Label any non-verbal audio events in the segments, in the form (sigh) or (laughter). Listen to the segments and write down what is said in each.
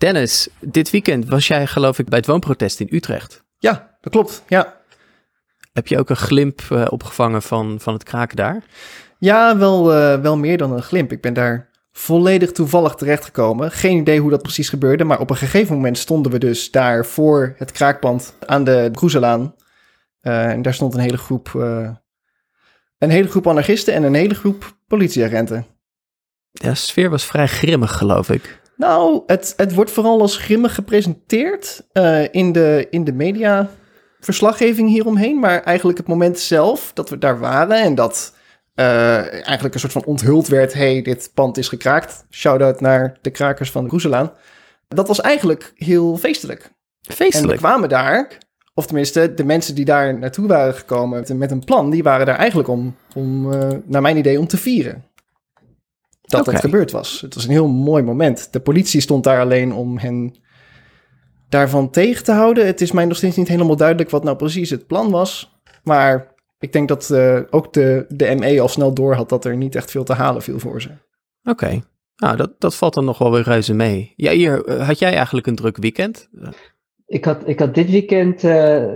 Dennis, dit weekend was jij geloof ik bij het woonprotest in Utrecht. Ja, dat klopt. Ja. Heb je ook een glimp uh, opgevangen van, van het kraken daar? Ja, wel, uh, wel meer dan een glimp. Ik ben daar volledig toevallig terechtgekomen. Geen idee hoe dat precies gebeurde, maar op een gegeven moment stonden we dus daar voor het kraakpand aan de Groezelaan. Uh, en daar stond een hele groep, een hele groep anarchisten en een hele groep politieagenten. Ja, de sfeer was vrij grimmig, geloof ik. Nou, het, het wordt vooral als grimmig gepresenteerd uh, in, de, in de media verslaggeving hieromheen. Maar eigenlijk het moment zelf dat we daar waren en dat uh, eigenlijk een soort van onthuld werd... hey, dit pand is gekraakt. Shout-out naar de krakers van de Roeselaan. Dat was eigenlijk heel feestelijk. Feestelijk? En we kwamen daar, of tenminste de mensen die daar naartoe waren gekomen met een plan... die waren daar eigenlijk om, om uh, naar mijn idee, om te vieren dat okay. het gebeurd was. Het was een heel mooi moment. De politie stond daar alleen om hen daarvan tegen te houden. Het is mij nog steeds niet helemaal duidelijk wat nou precies het plan was. Maar ik denk dat uh, ook de, de ME al snel door had dat er niet echt veel te halen viel voor ze. Oké, okay. nou dat, dat valt dan nog wel weer reuze mee. Ja, hier, uh, had jij eigenlijk een druk weekend? Ik had, ik had dit weekend uh,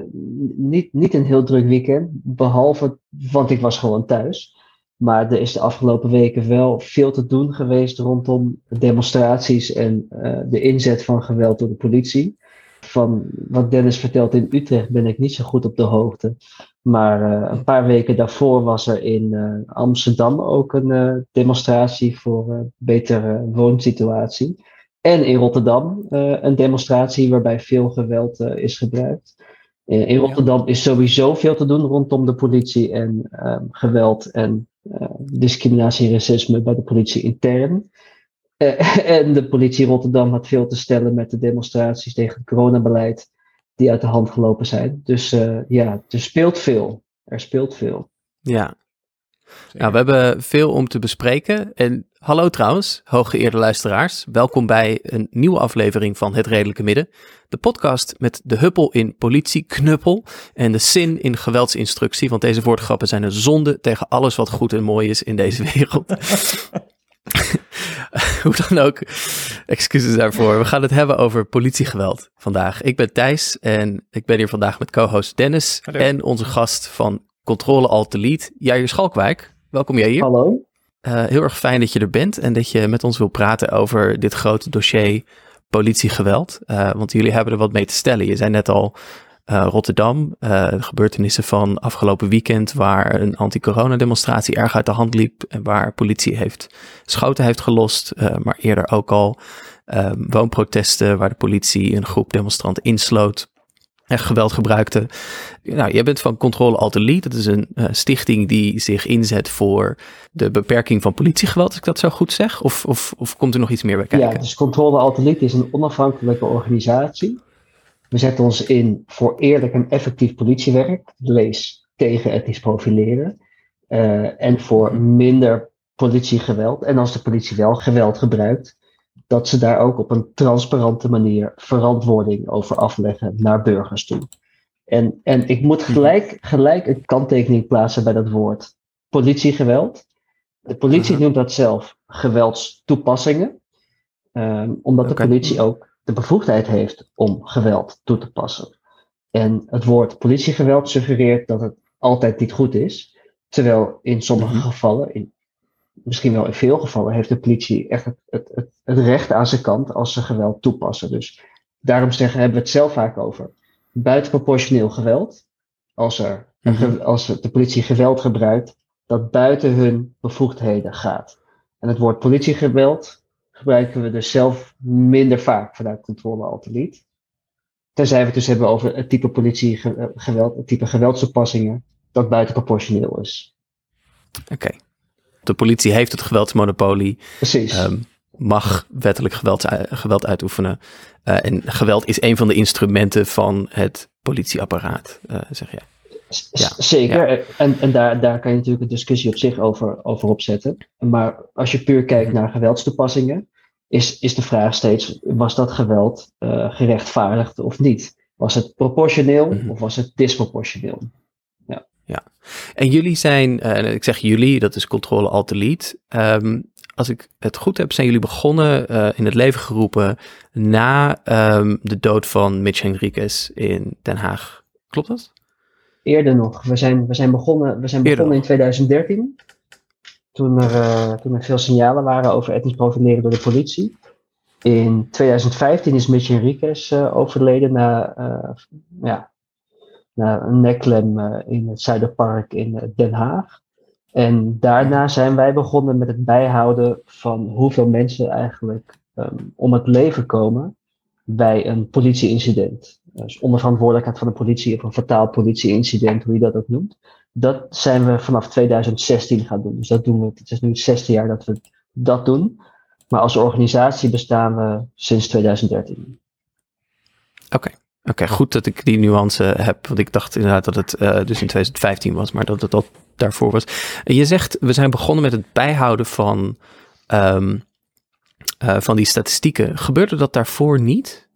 niet, niet een heel druk weekend, behalve, want ik was gewoon thuis. Maar er is de afgelopen weken wel veel te doen geweest rondom demonstraties en uh, de inzet van geweld door de politie. Van wat Dennis vertelt in Utrecht ben ik niet zo goed op de hoogte. Maar uh, een paar weken daarvoor was er in uh, Amsterdam ook een demonstratie voor een betere woonsituatie. En in Rotterdam een demonstratie waarbij veel geweld is gebruikt. In Rotterdam is sowieso veel te doen rondom de politie en geweld en discriminatie en racisme bij de politie intern. Uh, (laughs) en de politie Rotterdam had veel te stellen met de demonstraties tegen het coronabeleid die uit de hand gelopen zijn. Dus uh, ja, er speelt veel. Er speelt veel. Ja. Nou, we hebben veel om te bespreken. En hallo trouwens, hooggeëerde luisteraars. Welkom bij een nieuwe aflevering van Het Redelijke Midden. De podcast met de huppel in politieknuppel en de zin in geweldsinstructie. Want deze woordgrappen zijn een zonde tegen alles wat goed en mooi is in deze wereld. (laughs) Hoe dan ook, excuses daarvoor. We gaan het hebben over politiegeweld vandaag. Ik ben Thijs en ik ben hier vandaag met co-host Dennis Hallo. en onze gast van Controle Alt Delete, Jair Schalkwijk. Welkom jij hier. Hallo. Uh, heel erg fijn dat je er bent en dat je met ons wil praten over dit grote dossier politiegeweld. Uh, want jullie hebben er wat mee te stellen. Je zei net al uh, Rotterdam, de gebeurtenissen van afgelopen weekend waar een anti-corona demonstratie erg uit de hand liep en waar politie heeft schoten heeft gelost, maar eerder ook al woonprotesten waar de politie een groep demonstranten insloot en geweld gebruikte. Nou, jij bent van Controle Alt Elite. Dat is een uh, stichting die zich inzet voor de beperking van politiegeweld, als ik dat zo goed zeg. Of, of, of komt er nog iets meer bij kijken? Ja, dus Controle Alt Elite is een onafhankelijke organisatie. We zetten ons in voor eerlijk en effectief politiewerk. Lees tegen ethisch profileren. Uh, en voor minder politiegeweld. En als de politie wel geweld gebruikt, dat ze daar ook op een transparante manier verantwoording over afleggen naar burgers toe. En, en ik moet gelijk, gelijk een kanttekening plaatsen bij dat woord politiegeweld. De politie noemt dat zelf geweldstoepassingen, um, omdat de politie ook de bevoegdheid heeft om geweld toe te passen. En het woord politiegeweld suggereert dat het altijd niet goed is, terwijl in sommige gevallen, in misschien wel in veel gevallen heeft de politie echt het, het, het, het, recht aan zijn kant als ze geweld toepassen. Dus daarom zeggen, hebben we het zelf vaak over buitenproportioneel geweld. Als, er, mm als de politie geweld gebruikt dat buiten hun bevoegdheden gaat. En het woord politiegeweld gebruiken we dus zelf minder vaak vanuit controle altijd. Tenzij we het dus hebben over het type politiegeweld, het type geweldstoepassingen dat buitenproportioneel is. Oké, de politie heeft het geweldsmonopolie. Precies. Um, mag wettelijk geweld, geweld uitoefenen. Uh, en geweld is een van de instrumenten van het politieapparaat, uh, zeg je. Ja. Zeker, ja. en, en daar, daar kan je natuurlijk een discussie op zich over, over opzetten. Maar als je puur kijkt naar geweldstoepassingen, is, is de vraag steeds: was dat geweld uh, gerechtvaardigd of niet? Was het proportioneel mm -hmm. of was het disproportioneel? Ja, en jullie zijn, uh, ik zeg jullie, dat is Controle Alt Delete. Um, als ik het goed heb, zijn jullie begonnen uh, in het leven geroepen na um, de dood van Mitch Henriquez in Den Haag. Klopt dat? Eerder nog. We zijn, we zijn begonnen, we zijn begonnen in 2013. Toen er, uh, toen er veel signalen waren over etnisch profileren door de politie. In 2015 is Mitch Henriquez uh, overleden na, ja, na een nekklem in het Zuiderpark in Den Haag. En daarna zijn wij begonnen met het bijhouden van hoeveel mensen eigenlijk um, om het leven komen bij een politieincident. Dus onder verantwoordelijkheid van de politie of een fataal politieincident, hoe je dat ook noemt. Dat zijn we vanaf 2016 gaan doen. Dus dat doen we. Het is nu het zesde jaar dat we dat doen. Maar als organisatie bestaan we sinds 2013. Oké. Oké, goed dat ik die nuance heb. Want ik dacht inderdaad dat het uh, dus in 2015 was, maar dat het al daarvoor was. Je zegt, we zijn begonnen met het bijhouden van, um, uh, van die statistieken. Gebeurde dat daarvoor niet?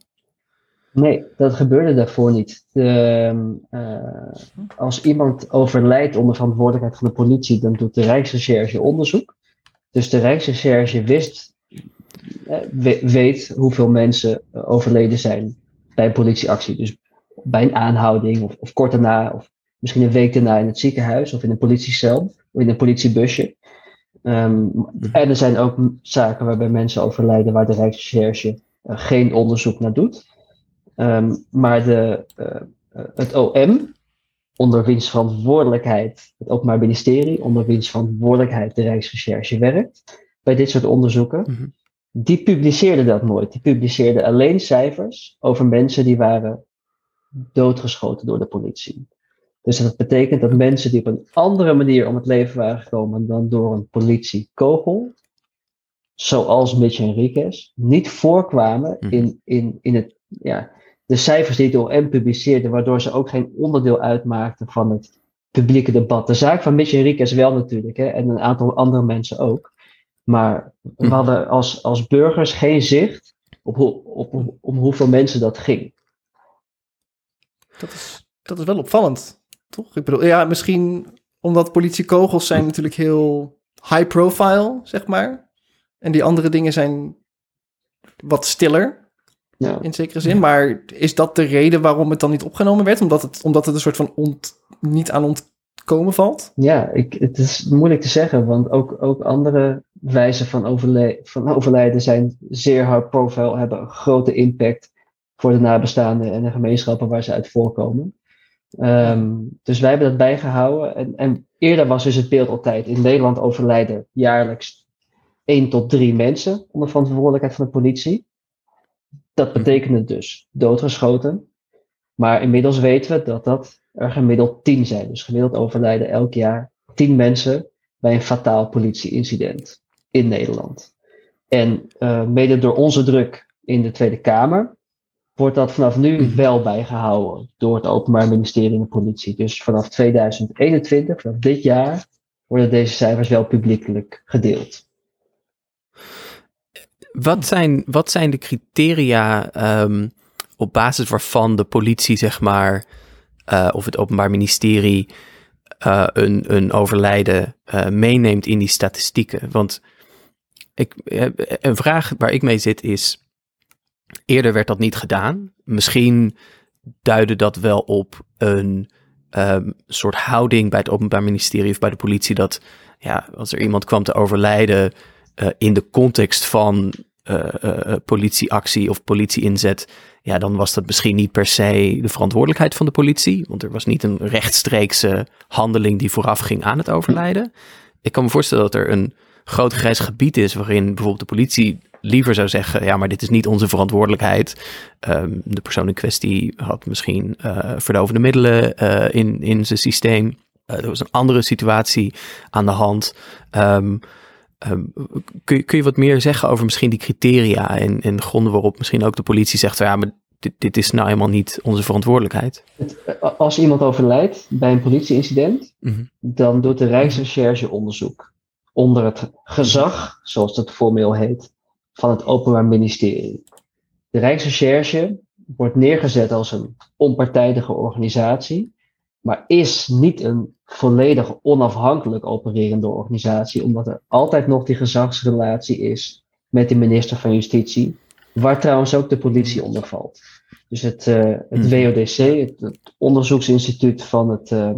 Nee, dat gebeurde daarvoor niet. De, uh, als iemand overlijdt onder verantwoordelijkheid van de politie, dan doet de Rijksrecherche onderzoek. Dus de Rijksrecherche wist, weet hoeveel mensen overleden zijn bij een politieactie. Dus bij een aanhouding of, of kort daarna, of misschien een week daarna in het ziekenhuis of in een politiecel of in een politiebusje. Um, en er zijn ook zaken waarbij mensen overlijden waar de Rijksrecherche uh, geen onderzoek naar doet. Um, maar de, uh, het OM, onder wiens verantwoordelijkheid, het Openbaar Ministerie, onder wiens verantwoordelijkheid de Rijksrecherche werkt, bij dit soort onderzoeken, mm -hmm die publiceerde dat nooit. Die publiceerde alleen cijfers over mensen die waren doodgeschoten door de politie. Dus dat betekent dat mensen die op een andere manier om het leven waren gekomen dan door een politiekogel, zoals Mitch Henriquez, niet voorkwamen mhm. in, in, in het, ja, de cijfers die het OM publiceerde, waardoor ze ook geen onderdeel uitmaakten van het publieke debat. De zaak van Mitch Henriquez wel natuurlijk, hè, en een aantal andere mensen ook. Maar we hm. hadden als, als burgers geen zicht op, hoe, op, om hoeveel mensen dat ging. Dat is, dat is wel opvallend, toch? Ik bedoel, ja, misschien omdat politiekogels zijn natuurlijk heel high profile, zeg maar. En die andere dingen zijn wat stiller, ja. in zekere zin. Maar is dat de reden waarom het dan niet opgenomen werd? Omdat het, omdat het een soort van ont, niet aan ontkomen valt? Ja, ik, het is moeilijk te zeggen, want ook, ook andere wijzen van, overle van overlijden zijn zeer hard profile, hebben een grote impact voor de nabestaanden en de gemeenschappen waar ze uit voorkomen. Um, dus wij hebben dat bijgehouden. En, en, eerder was dus het beeld altijd: in Nederland overlijden jaarlijks 1 tot 3 mensen onder verantwoordelijkheid van de politie. Dat betekende dus doodgeschoten. Maar inmiddels weten we dat dat er gemiddeld 10 zijn. Dus gemiddeld overlijden elk jaar 10 mensen bij een fataal politieincident in Nederland. En uh, mede door onze druk in de Tweede Kamer wordt dat vanaf nu mhm. wel bijgehouden door het Openbaar Ministerie en de politie. Dus vanaf 2021, vanaf dit jaar, worden deze cijfers wel publiekelijk gedeeld. Wat zijn, wat zijn de criteria um, op basis waarvan de politie, zeg maar, uh, of het Openbaar Ministerie uh, een, een overlijden uh, meeneemt in die statistieken? Want ik, een vraag waar ik mee zit is, eerder werd dat niet gedaan. Misschien duidde dat wel op een um, soort houding bij het Openbaar Ministerie of bij de politie dat ja, als er iemand kwam te overlijden in de context van politieactie of politieinzet, ja, dan was dat misschien niet per se de verantwoordelijkheid van de politie, want er was niet een rechtstreekse handeling die vooraf ging aan het overlijden. Ik kan me voorstellen dat er een groot grijs gebied is waarin bijvoorbeeld de politie liever zou zeggen, ja, maar dit is niet onze verantwoordelijkheid. Um, de persoon in kwestie had misschien uh, verdovende middelen in, in zijn systeem. Er was een andere situatie aan de hand. Um, um, kun, je, kun je wat meer zeggen over misschien die criteria en, en gronden waarop misschien ook de politie zegt, ja, maar dit, dit is nou helemaal niet onze verantwoordelijkheid? Als iemand overlijdt bij een politieincident, mm -hmm. dan doet de Rijksrecherche onderzoek onder het gezag, zoals dat formeel heet, van het Openbaar Ministerie. De Rijksrecherche wordt neergezet als een onpartijdige organisatie, maar is niet een volledig onafhankelijk opererende organisatie, omdat er altijd nog die gezagsrelatie is met de minister van Justitie, waar trouwens ook de politie onder valt. Dus het, uh, het mhm. WODC, het, het, onderzoeksinstituut van het uh,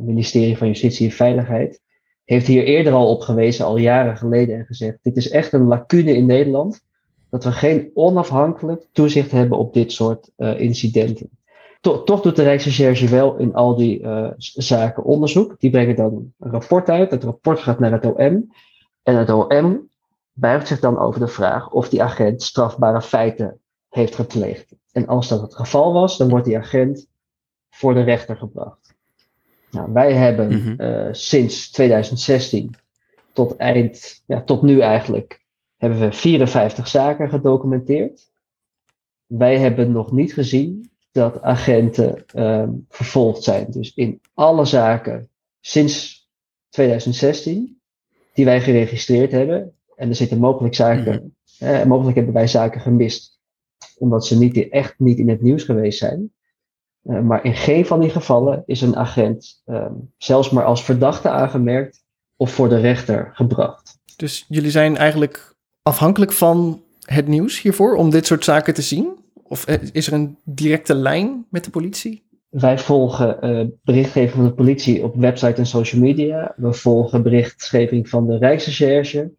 ministerie van Justitie en Veiligheid, heeft hier eerder al op gewezen, al jaren geleden, en gezegd: dit is echt een lacune in Nederland, dat we geen onafhankelijk toezicht hebben op dit soort uh, incidenten. Toch, toch doet de Rijksrecherche wel in al die zaken onderzoek. Die brengen dan een rapport uit. Het rapport gaat naar het OM. En het OM buigt zich dan over de vraag of die agent strafbare feiten heeft gepleegd. En als dat het geval was, dan wordt die agent voor de rechter gebracht. Nou, wij hebben mhm. eh, sinds 2016 tot eind, ja, tot nu eigenlijk, hebben we 54 zaken gedocumenteerd. Wij hebben nog niet gezien dat agenten ehm, vervolgd zijn. Dus in alle zaken sinds 2016 die wij geregistreerd hebben, en er zitten mogelijk zaken, mhm. eh, mogelijk hebben wij zaken gemist omdat ze niet, echt niet in het nieuws geweest zijn. Uh, maar in geen van die gevallen is een agent uh, zelfs maar als verdachte aangemerkt of voor de rechter gebracht. Dus jullie zijn eigenlijk afhankelijk van het nieuws hiervoor om dit soort zaken te zien? Of eh, is er een directe lijn met de politie? Wij volgen uh, berichtgeving van de politie op website en social media. We volgen berichtgeving van de Rijksrecherche.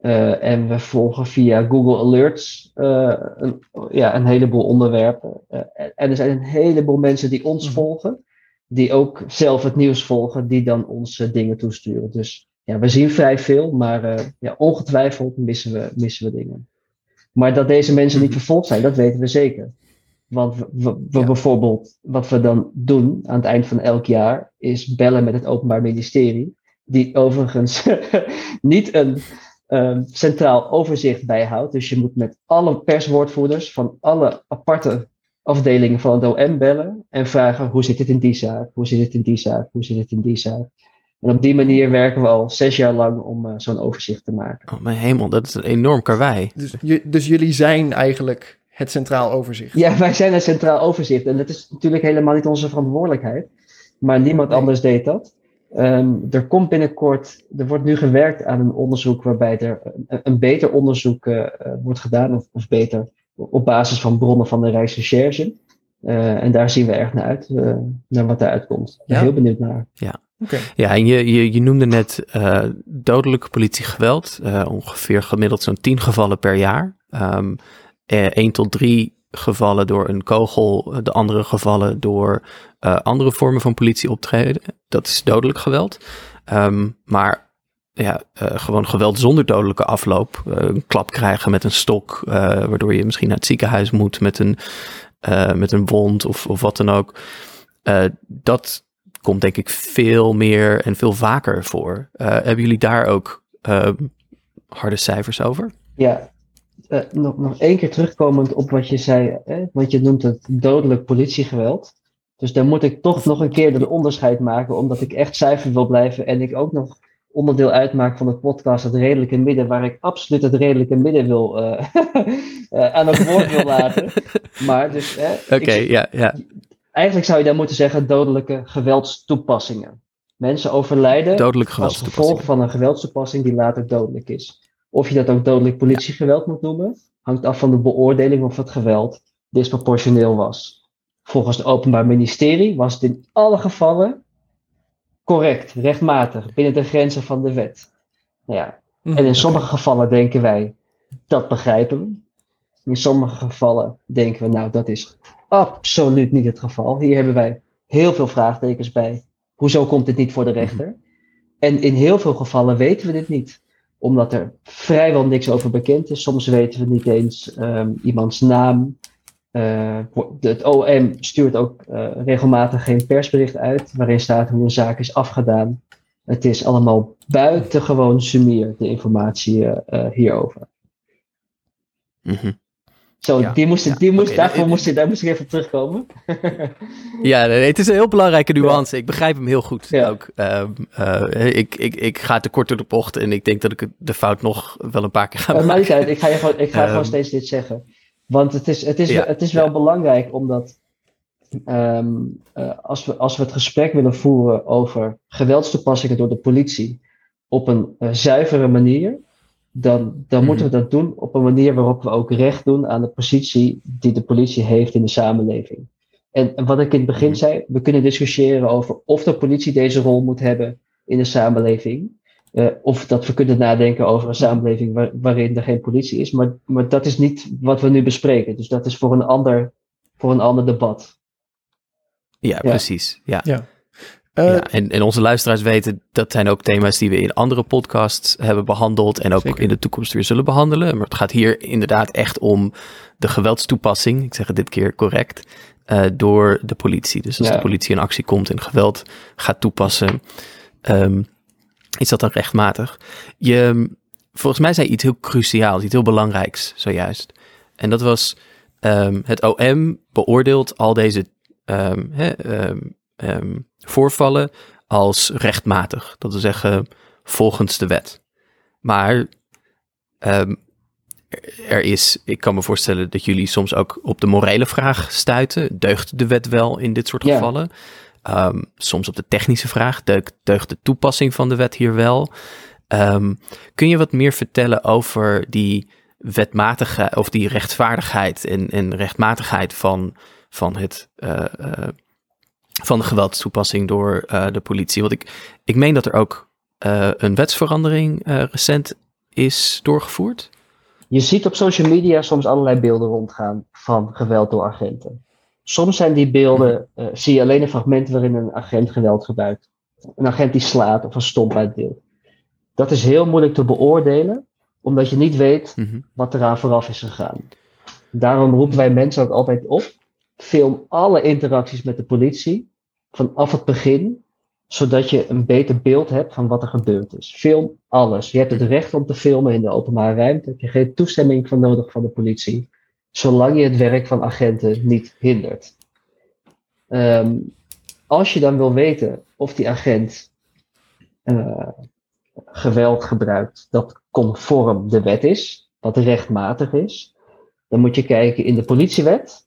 Uh, en we volgen via Google Alerts uh, een, ja, een heleboel onderwerpen. Uh, en er zijn een heleboel mensen die ons mhm. volgen, die ook zelf het nieuws volgen, die dan ons dingen toesturen. Dus ja, we zien vrij veel, maar ja, ongetwijfeld missen we, missen we dingen. Maar dat deze mensen niet mhm. vervolgd zijn, dat weten we zeker. Want we, we, we bijvoorbeeld, wat we dan doen aan het eind van elk jaar, is bellen met het Openbaar Ministerie. Die overigens (laughs) niet een um, centraal overzicht bijhoudt. Dus je moet met alle perswoordvoerders van alle aparte afdelingen van het OM bellen en vragen hoe zit het in die zaak, hoe zit het in die zaak, hoe zit het in die zaak. En op die manier werken we al zes jaar lang om uh, zo'n overzicht te maken. Oh mijn hemel, dat is een enorm karwei. Dus, dus jullie zijn eigenlijk het centraal overzicht? Ja, wij zijn het centraal overzicht. En dat is natuurlijk helemaal niet onze verantwoordelijkheid. Maar niemand anders deed dat. Um, er komt binnenkort, er wordt nu gewerkt aan een onderzoek waarbij er een, een beter onderzoek uh, wordt gedaan, of, of, beter op basis van bronnen van de Rijksrecherche. Uh, en daar zien we erg naar uit, uh, naar wat eruit komt. Ik ben ja. heel benieuwd naar. Ja, ja en je, je, je noemde net dodelijk politiegeweld, ongeveer gemiddeld zo'n 10 gevallen per jaar. Um, 1 tot 3 gevallen door een kogel, de andere gevallen door uh, andere vormen van politieoptreden. Dat is dodelijk geweld. Um, maar ja, uh, gewoon geweld zonder dodelijke afloop. Uh, een klap krijgen met een stok, waardoor je misschien naar het ziekenhuis moet met een, met een wond of, of wat dan ook. dat komt denk ik veel meer en veel vaker voor. hebben jullie daar ook ehm, harde cijfers over? Ja, uh, nog, nog één keer terugkomend op wat je zei, hè, want je noemt het dodelijk politiegeweld. Dus daar moet ik toch nog een keer de onderscheid maken, omdat ik echt cijfer wil blijven en ik ook nog onderdeel uitmaak van de podcast Het Redelijke Midden, waar ik absoluut het Redelijke Midden wil, uh, uh, (laughs) aan het woord wil laten. (laughs) Maar dus... Oké, ja, ja. Eigenlijk zou je dan moeten zeggen dodelijke geweldstoepassingen. Mensen overlijden Dodelijk als gevolg van een geweldstoepassing die later dodelijk is. Of je dat ook dodelijk politiegeweld moet noemen, hangt af van de beoordeling of het geweld disproportioneel was. Volgens het Openbaar Ministerie was het in alle gevallen correct, rechtmatig, binnen de grenzen van de wet. Nou ja, en in sommige gevallen denken wij, dat begrijpen we. In sommige gevallen denken we, nou, dat is absoluut niet het geval. Hier hebben wij heel veel vraagtekens bij. Hoezo komt dit niet voor de rechter? En in heel veel gevallen weten we dit niet omdat er vrijwel niks over bekend is. Soms weten we niet eens um, iemands naam. Uh, het OM stuurt ook uh, regelmatig geen persbericht uit waarin staat hoe een zaak is afgedaan. Het is allemaal buitengewoon sumier, de informatie uh, hierover. Mm -hmm. Zo, ja, die moest, die moest, daarvoor moest je, daar moest ik even terugkomen. (laughs) ja, nee, het is een heel belangrijke nuance. Ik begrijp hem heel goed ook. Um, uh, ik, ik, ik ga te kort door de bocht en ik denk dat ik de fout nog wel een paar keer ga maken. Maar niet uit, ik ga, je gewoon, ik ga um, gewoon steeds dit zeggen. Want het is, het is, het is wel belangrijk omdat ehm, eh, als, we, als we het gesprek willen voeren over geweldstoepassingen door de politie op een uh, zuivere manier, dan, dan moeten we mhm. dat doen op een manier waarop we ook recht doen aan de positie die de politie heeft in de samenleving. En, en wat ik in het begin mhm. zei, we kunnen discussiëren over of de politie deze rol moet hebben in de samenleving. Uh, of dat we kunnen nadenken over een samenleving waarin er geen politie is. Maar, maar dat is niet wat we nu bespreken. Dus dat is voor een ander, voor een ander debat. Ja, precies. Ja. ja. Ja eh, en, en onze luisteraars weten, dat zijn ook thema's die we in andere podcasts hebben behandeld en ook in de toekomst weer zullen behandelen. Maar het gaat hier inderdaad echt om de geweldstoepassing, ik zeg het dit keer correct, uh, door de politie. Dus als de politie in actie komt en geweld gaat toepassen, um, is dat dan rechtmatig? Je, volgens mij zei iets heel cruciaals, iets heel belangrijks zojuist. En dat was um, het OM beoordeelt al deze um, um, voorvallen als rechtmatig. Dat wil zeggen volgens de wet. Maar er is, ik kan me voorstellen dat jullie soms ook op de morele vraag stuiten. Deugt de wet wel in dit soort gevallen? Um, soms op de technische vraag, deugt de toepassing van de wet hier wel? Um, kun je wat meer vertellen over die wetmatige of die rechtvaardigheid en, en rechtmatigheid van, van, het, uh, uh, van de geweldstoepassing door uh, de politie? Want ik, ik meen dat er ook een wetsverandering recent is doorgevoerd. Je ziet op social media soms allerlei beelden rondgaan van geweld door agenten. Soms zijn die beelden, uh, zie je alleen een fragment waarin een agent geweld gebruikt. Een agent die slaat of een stompheid deelt. Dat is heel moeilijk te beoordelen, omdat je niet weet mhm. wat eraan vooraf is gegaan. Daarom roepen wij mensen ook altijd op, film alle interacties met de politie vanaf het begin, zodat je een beter beeld hebt van wat er gebeurd is. Film alles. Je hebt het recht om te filmen in de openbare ruimte. Daar heb je geen toestemming voor nodig van de politie zolang je het werk van agenten niet hindert. Ehm, als je dan wil weten of die agent uh, geweld gebruikt dat conform de wet is, wat rechtmatig is, dan moet je kijken in de politiewet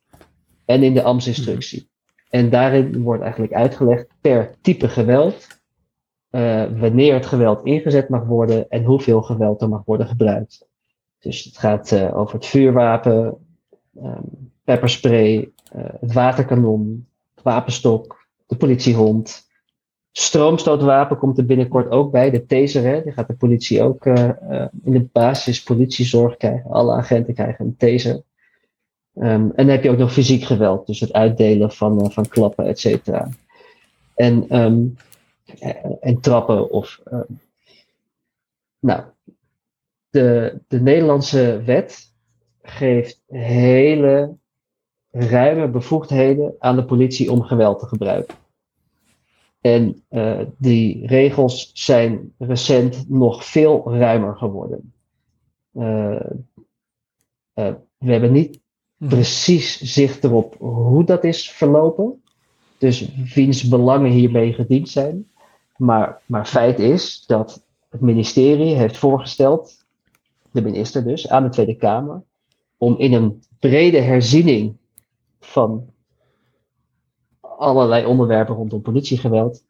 en in de ambtsinstructie. En daarin wordt eigenlijk uitgelegd per type geweld, uh, wanneer het geweld ingezet mag worden en hoeveel geweld er mag worden gebruikt. Dus het gaat uh, over het vuurwapen, um, pepperspray, uh, het waterkanon, het wapenstok, de politiehond. Stroomstootwapen komt er binnenkort ook bij, de taser, hè, die gaat de politie ook in de basis politiezorg krijgen. Alle agenten krijgen een taser. Um, en dan heb je ook nog fysiek geweld, dus het uitdelen van, van klappen, et cetera. En, um, en trappen of. nou, de, de Nederlandse wet geeft hele ruime bevoegdheden aan de politie om geweld te gebruiken. En uh, die regels zijn recent nog veel ruimer geworden. We hebben niet. Precies zicht erop hoe dat is verlopen. Dus wiens belangen hiermee gediend zijn. Maar, maar feit is dat het ministerie heeft voorgesteld, de minister dus, aan de Tweede Kamer, om in een brede herziening van allerlei onderwerpen rondom politiegeweld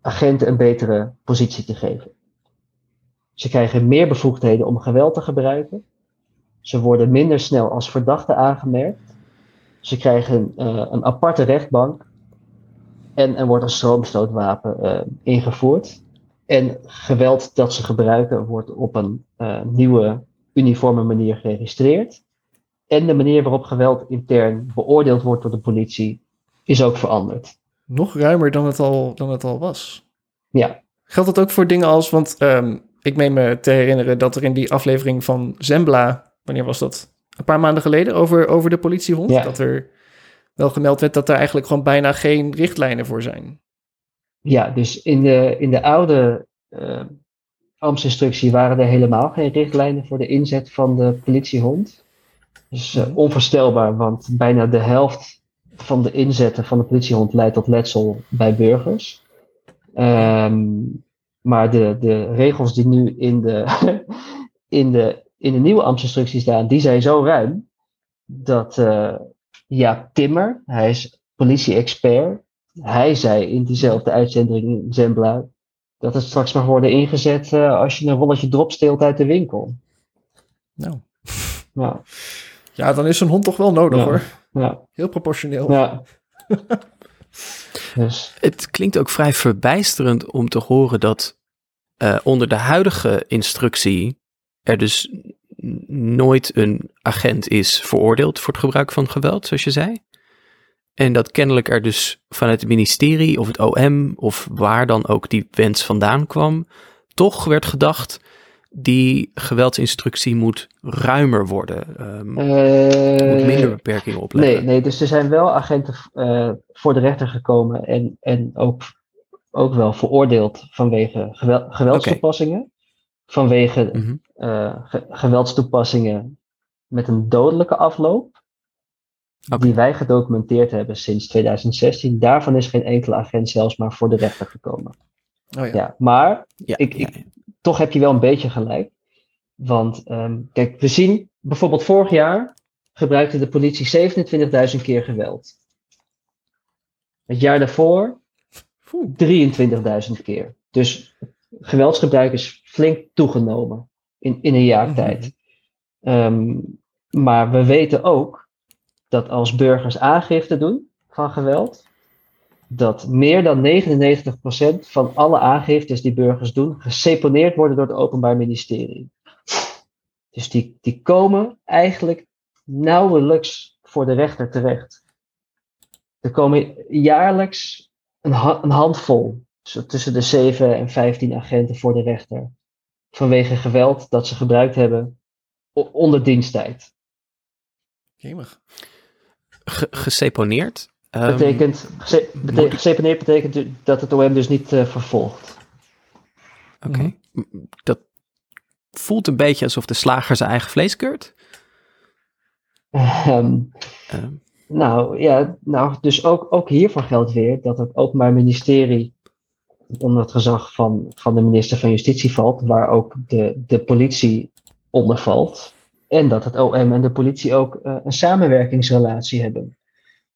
agenten een betere positie te geven. Ze krijgen meer bevoegdheden om geweld te gebruiken. Ze worden minder snel als verdachte aangemerkt. Ze krijgen uh, een aparte rechtbank. En er wordt een stroomstootwapen uh, ingevoerd. En geweld dat ze gebruiken wordt op een uh, nieuwe, uniforme manier geregistreerd. En de manier waarop geweld intern beoordeeld wordt door de politie is ook veranderd. Nog ruimer dan het al, dan het al was. Ja. Geldt dat ook voor dingen als, want um, ik meen me te herinneren dat er in die aflevering van Zembla, wanneer was dat? Een paar maanden geleden, over, over de politiehond, ja. dat er wel gemeld werd dat er eigenlijk gewoon bijna geen richtlijnen voor zijn. Ja, dus in de, in de oude uh, ambtsinstructie waren er helemaal geen richtlijnen voor de inzet van de politiehond is uh, onvoorstelbaar, want bijna de helft van de inzetten van de politiehond leidt tot letsel bij burgers. Um, maar de, de regels die nu in de, (laughs) in de, in de nieuwe ambtsinstructie staan, die zijn zo ruim dat uh, ja, Timmer, hij is politie-expert. Hij zei in diezelfde uitzending in Zembla dat het straks mag worden ingezet uh, als je een rolletje drop steelt uit de winkel. Nou. Ja, ja dan is een hond toch wel nodig hoor. Ja. Heel proportioneel. Ja. (laughs) dus. Het klinkt ook vrij verbijsterend om te horen dat uh, onder de huidige instructie er dus nooit een agent is veroordeeld voor het gebruik van geweld, zoals je zei. En dat kennelijk er dus vanuit het ministerie of het OM of waar dan ook die wens vandaan kwam, toch werd gedacht, die geweldsinstructie moet ruimer worden. Um, moet minder beperkingen opleggen. Nee, nee, dus er zijn wel agenten uh, voor de rechter gekomen en, en ook, ook wel veroordeeld vanwege geweld, geweldstoepassingen. Vanwege mm uh, geweldstoepassingen met een dodelijke afloop. Die wij gedocumenteerd hebben sinds 2016. Daarvan is geen enkele agent zelfs maar voor de rechter gekomen. Oh ja. ja. maar ja, ik, ik, toch heb je wel een beetje gelijk. Want um, kijk, we zien bijvoorbeeld vorig jaar gebruikte de politie 27.000 keer geweld. Het jaar daarvoor 23.000 keer. Dus geweldsgebruik is flink toegenomen in, in een jaar mhm. tijd. Um, maar we weten ook dat als burgers aangifte doen van geweld, dat meer dan 99% van alle aangiftes die burgers doen, geseponeerd worden door het Openbaar Ministerie. Dus die, die komen eigenlijk nauwelijks voor de rechter terecht. Er komen jaarlijks een, een handvol, tussen de 7 en 15 agenten voor de rechter, vanwege geweld dat ze gebruikt hebben onder diensttijd. Jemig. geseponeerd? Um, betekent, geseponeerd betekent dat het OM dus niet uh, vervolgt. Oké. Okay. Mhm. Dat voelt een beetje alsof de slager zijn eigen vlees keurt. Um, um. Nou ja, nou, dus ook, ook hiervoor geldt weer dat het Openbaar Ministerie onder het gezag van, van de minister van Justitie valt, waar ook de, de politie onder valt. En dat het OM en de politie ook uh, een samenwerkingsrelatie hebben.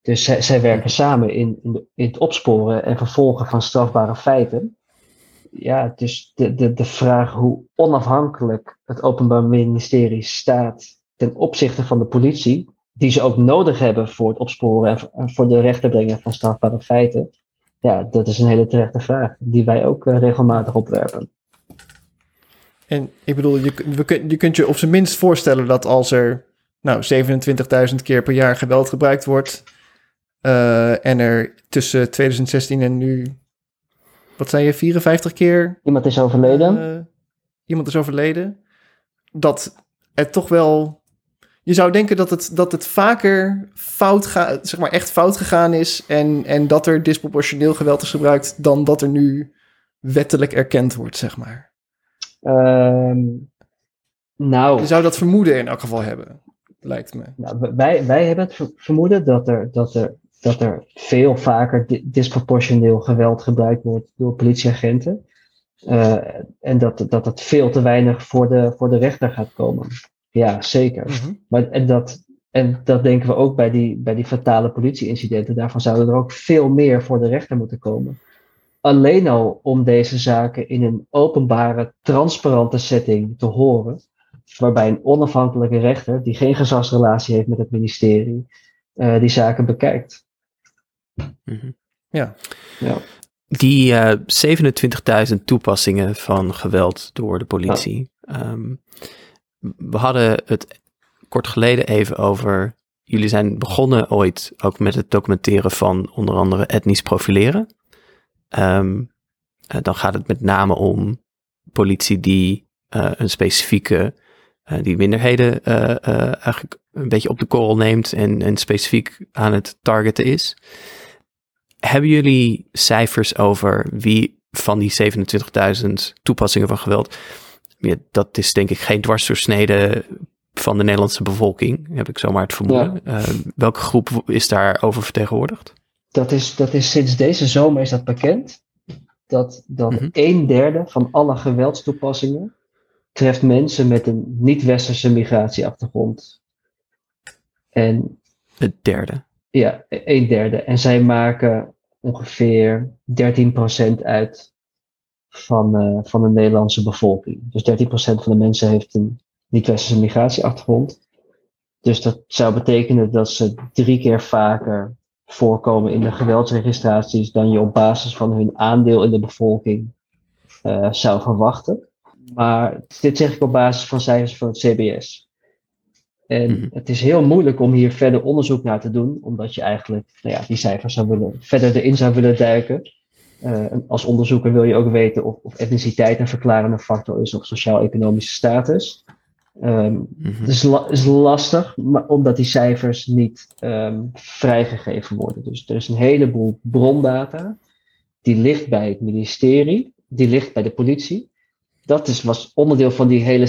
Dus zij, zij werken samen in, in, het opsporen en vervolgen van strafbare feiten. Ja, dus de, de, de vraag hoe onafhankelijk het Openbaar Ministerie staat ten opzichte van de politie, die ze ook nodig hebben voor het opsporen en voor de rechter brengen van strafbare feiten. Ja, dat is een hele terechte vraag, die wij ook uh, regelmatig opwerpen. En ik bedoel, je, je kunt je op zijn minst voorstellen dat als er nou, 27.000 keer per jaar geweld gebruikt wordt, uh, en er tussen 2016 en nu, wat zei je, 54 keer? Iemand is overleden. Uh, iemand is overleden. Dat het toch wel. Je zou denken dat het, dat het vaker fout gaat, zeg maar echt fout gegaan is. En, en dat er disproportioneel geweld is gebruikt dan dat er nu wettelijk erkend wordt, zeg maar. Um, nou. Je zou dat vermoeden in elk geval hebben, lijkt me. Nou, wij, wij hebben het vermoeden dat er, dat er dat er veel vaker disproportioneel geweld gebruikt wordt door politieagenten. Uh, en dat, dat het veel te weinig voor de, voor de rechter gaat komen. Ja, zeker. Mhm. maar, en, dat, en dat denken we ook bij die, bij die fatale politieincidenten. Daarvan zouden er ook veel meer voor de rechter moeten komen. Alleen al om deze zaken in een openbare, transparante setting te horen. Waarbij een onafhankelijke rechter, die geen gezagsrelatie heeft met het ministerie, uh, die zaken bekijkt. Mhm. Ja. ja. Die uh, eh, 27.000 toepassingen van geweld door de politie. Ehm, we hadden het kort geleden even over. Jullie zijn begonnen ooit ook met het documenteren van onder andere etnisch profileren. Um, dan gaat het met name om politie die uh, een specifieke, uh, die minderheden eigenlijk een beetje op de korrel neemt en, en specifiek aan het targeten is. Hebben jullie cijfers over wie van die 27.000 toepassingen van geweld, ja, dat is denk ik geen dwarsdoorsnede van de Nederlandse bevolking, heb ik zomaar het vermoeden. Ja. Uh, welke groep is daar over vertegenwoordigd? Dat is, dat is sinds deze zomer is dat bekend. Dat, dat mm een derde van alle geweldstoepassingen treft mensen met een niet-westerse migratieachtergrond. En het derde. Ja, een derde. En zij maken ongeveer 13% uit van, uh, van de Nederlandse bevolking. Dus 13% van de mensen heeft een niet-westerse migratieachtergrond. Dus dat zou betekenen dat ze drie keer vaker voorkomen in de geweldsregistraties dan je op basis van hun aandeel in de bevolking uh, zou verwachten. Maar dit zeg ik op basis van cijfers van het CBS. En mhm. het is heel moeilijk om hier verder onderzoek naar te doen, omdat je eigenlijk nou ja, die cijfers zou willen, verder erin zou willen duiken. Uh, als onderzoeker wil je ook weten of, of etniciteit een verklarende factor is of sociaal-economische status. Um, Het is, is, lastig, maar omdat die cijfers niet um, vrijgegeven worden. Dus er is een heleboel brondata. Die ligt bij het ministerie, die ligt bij de politie. Dat is, was onderdeel van die hele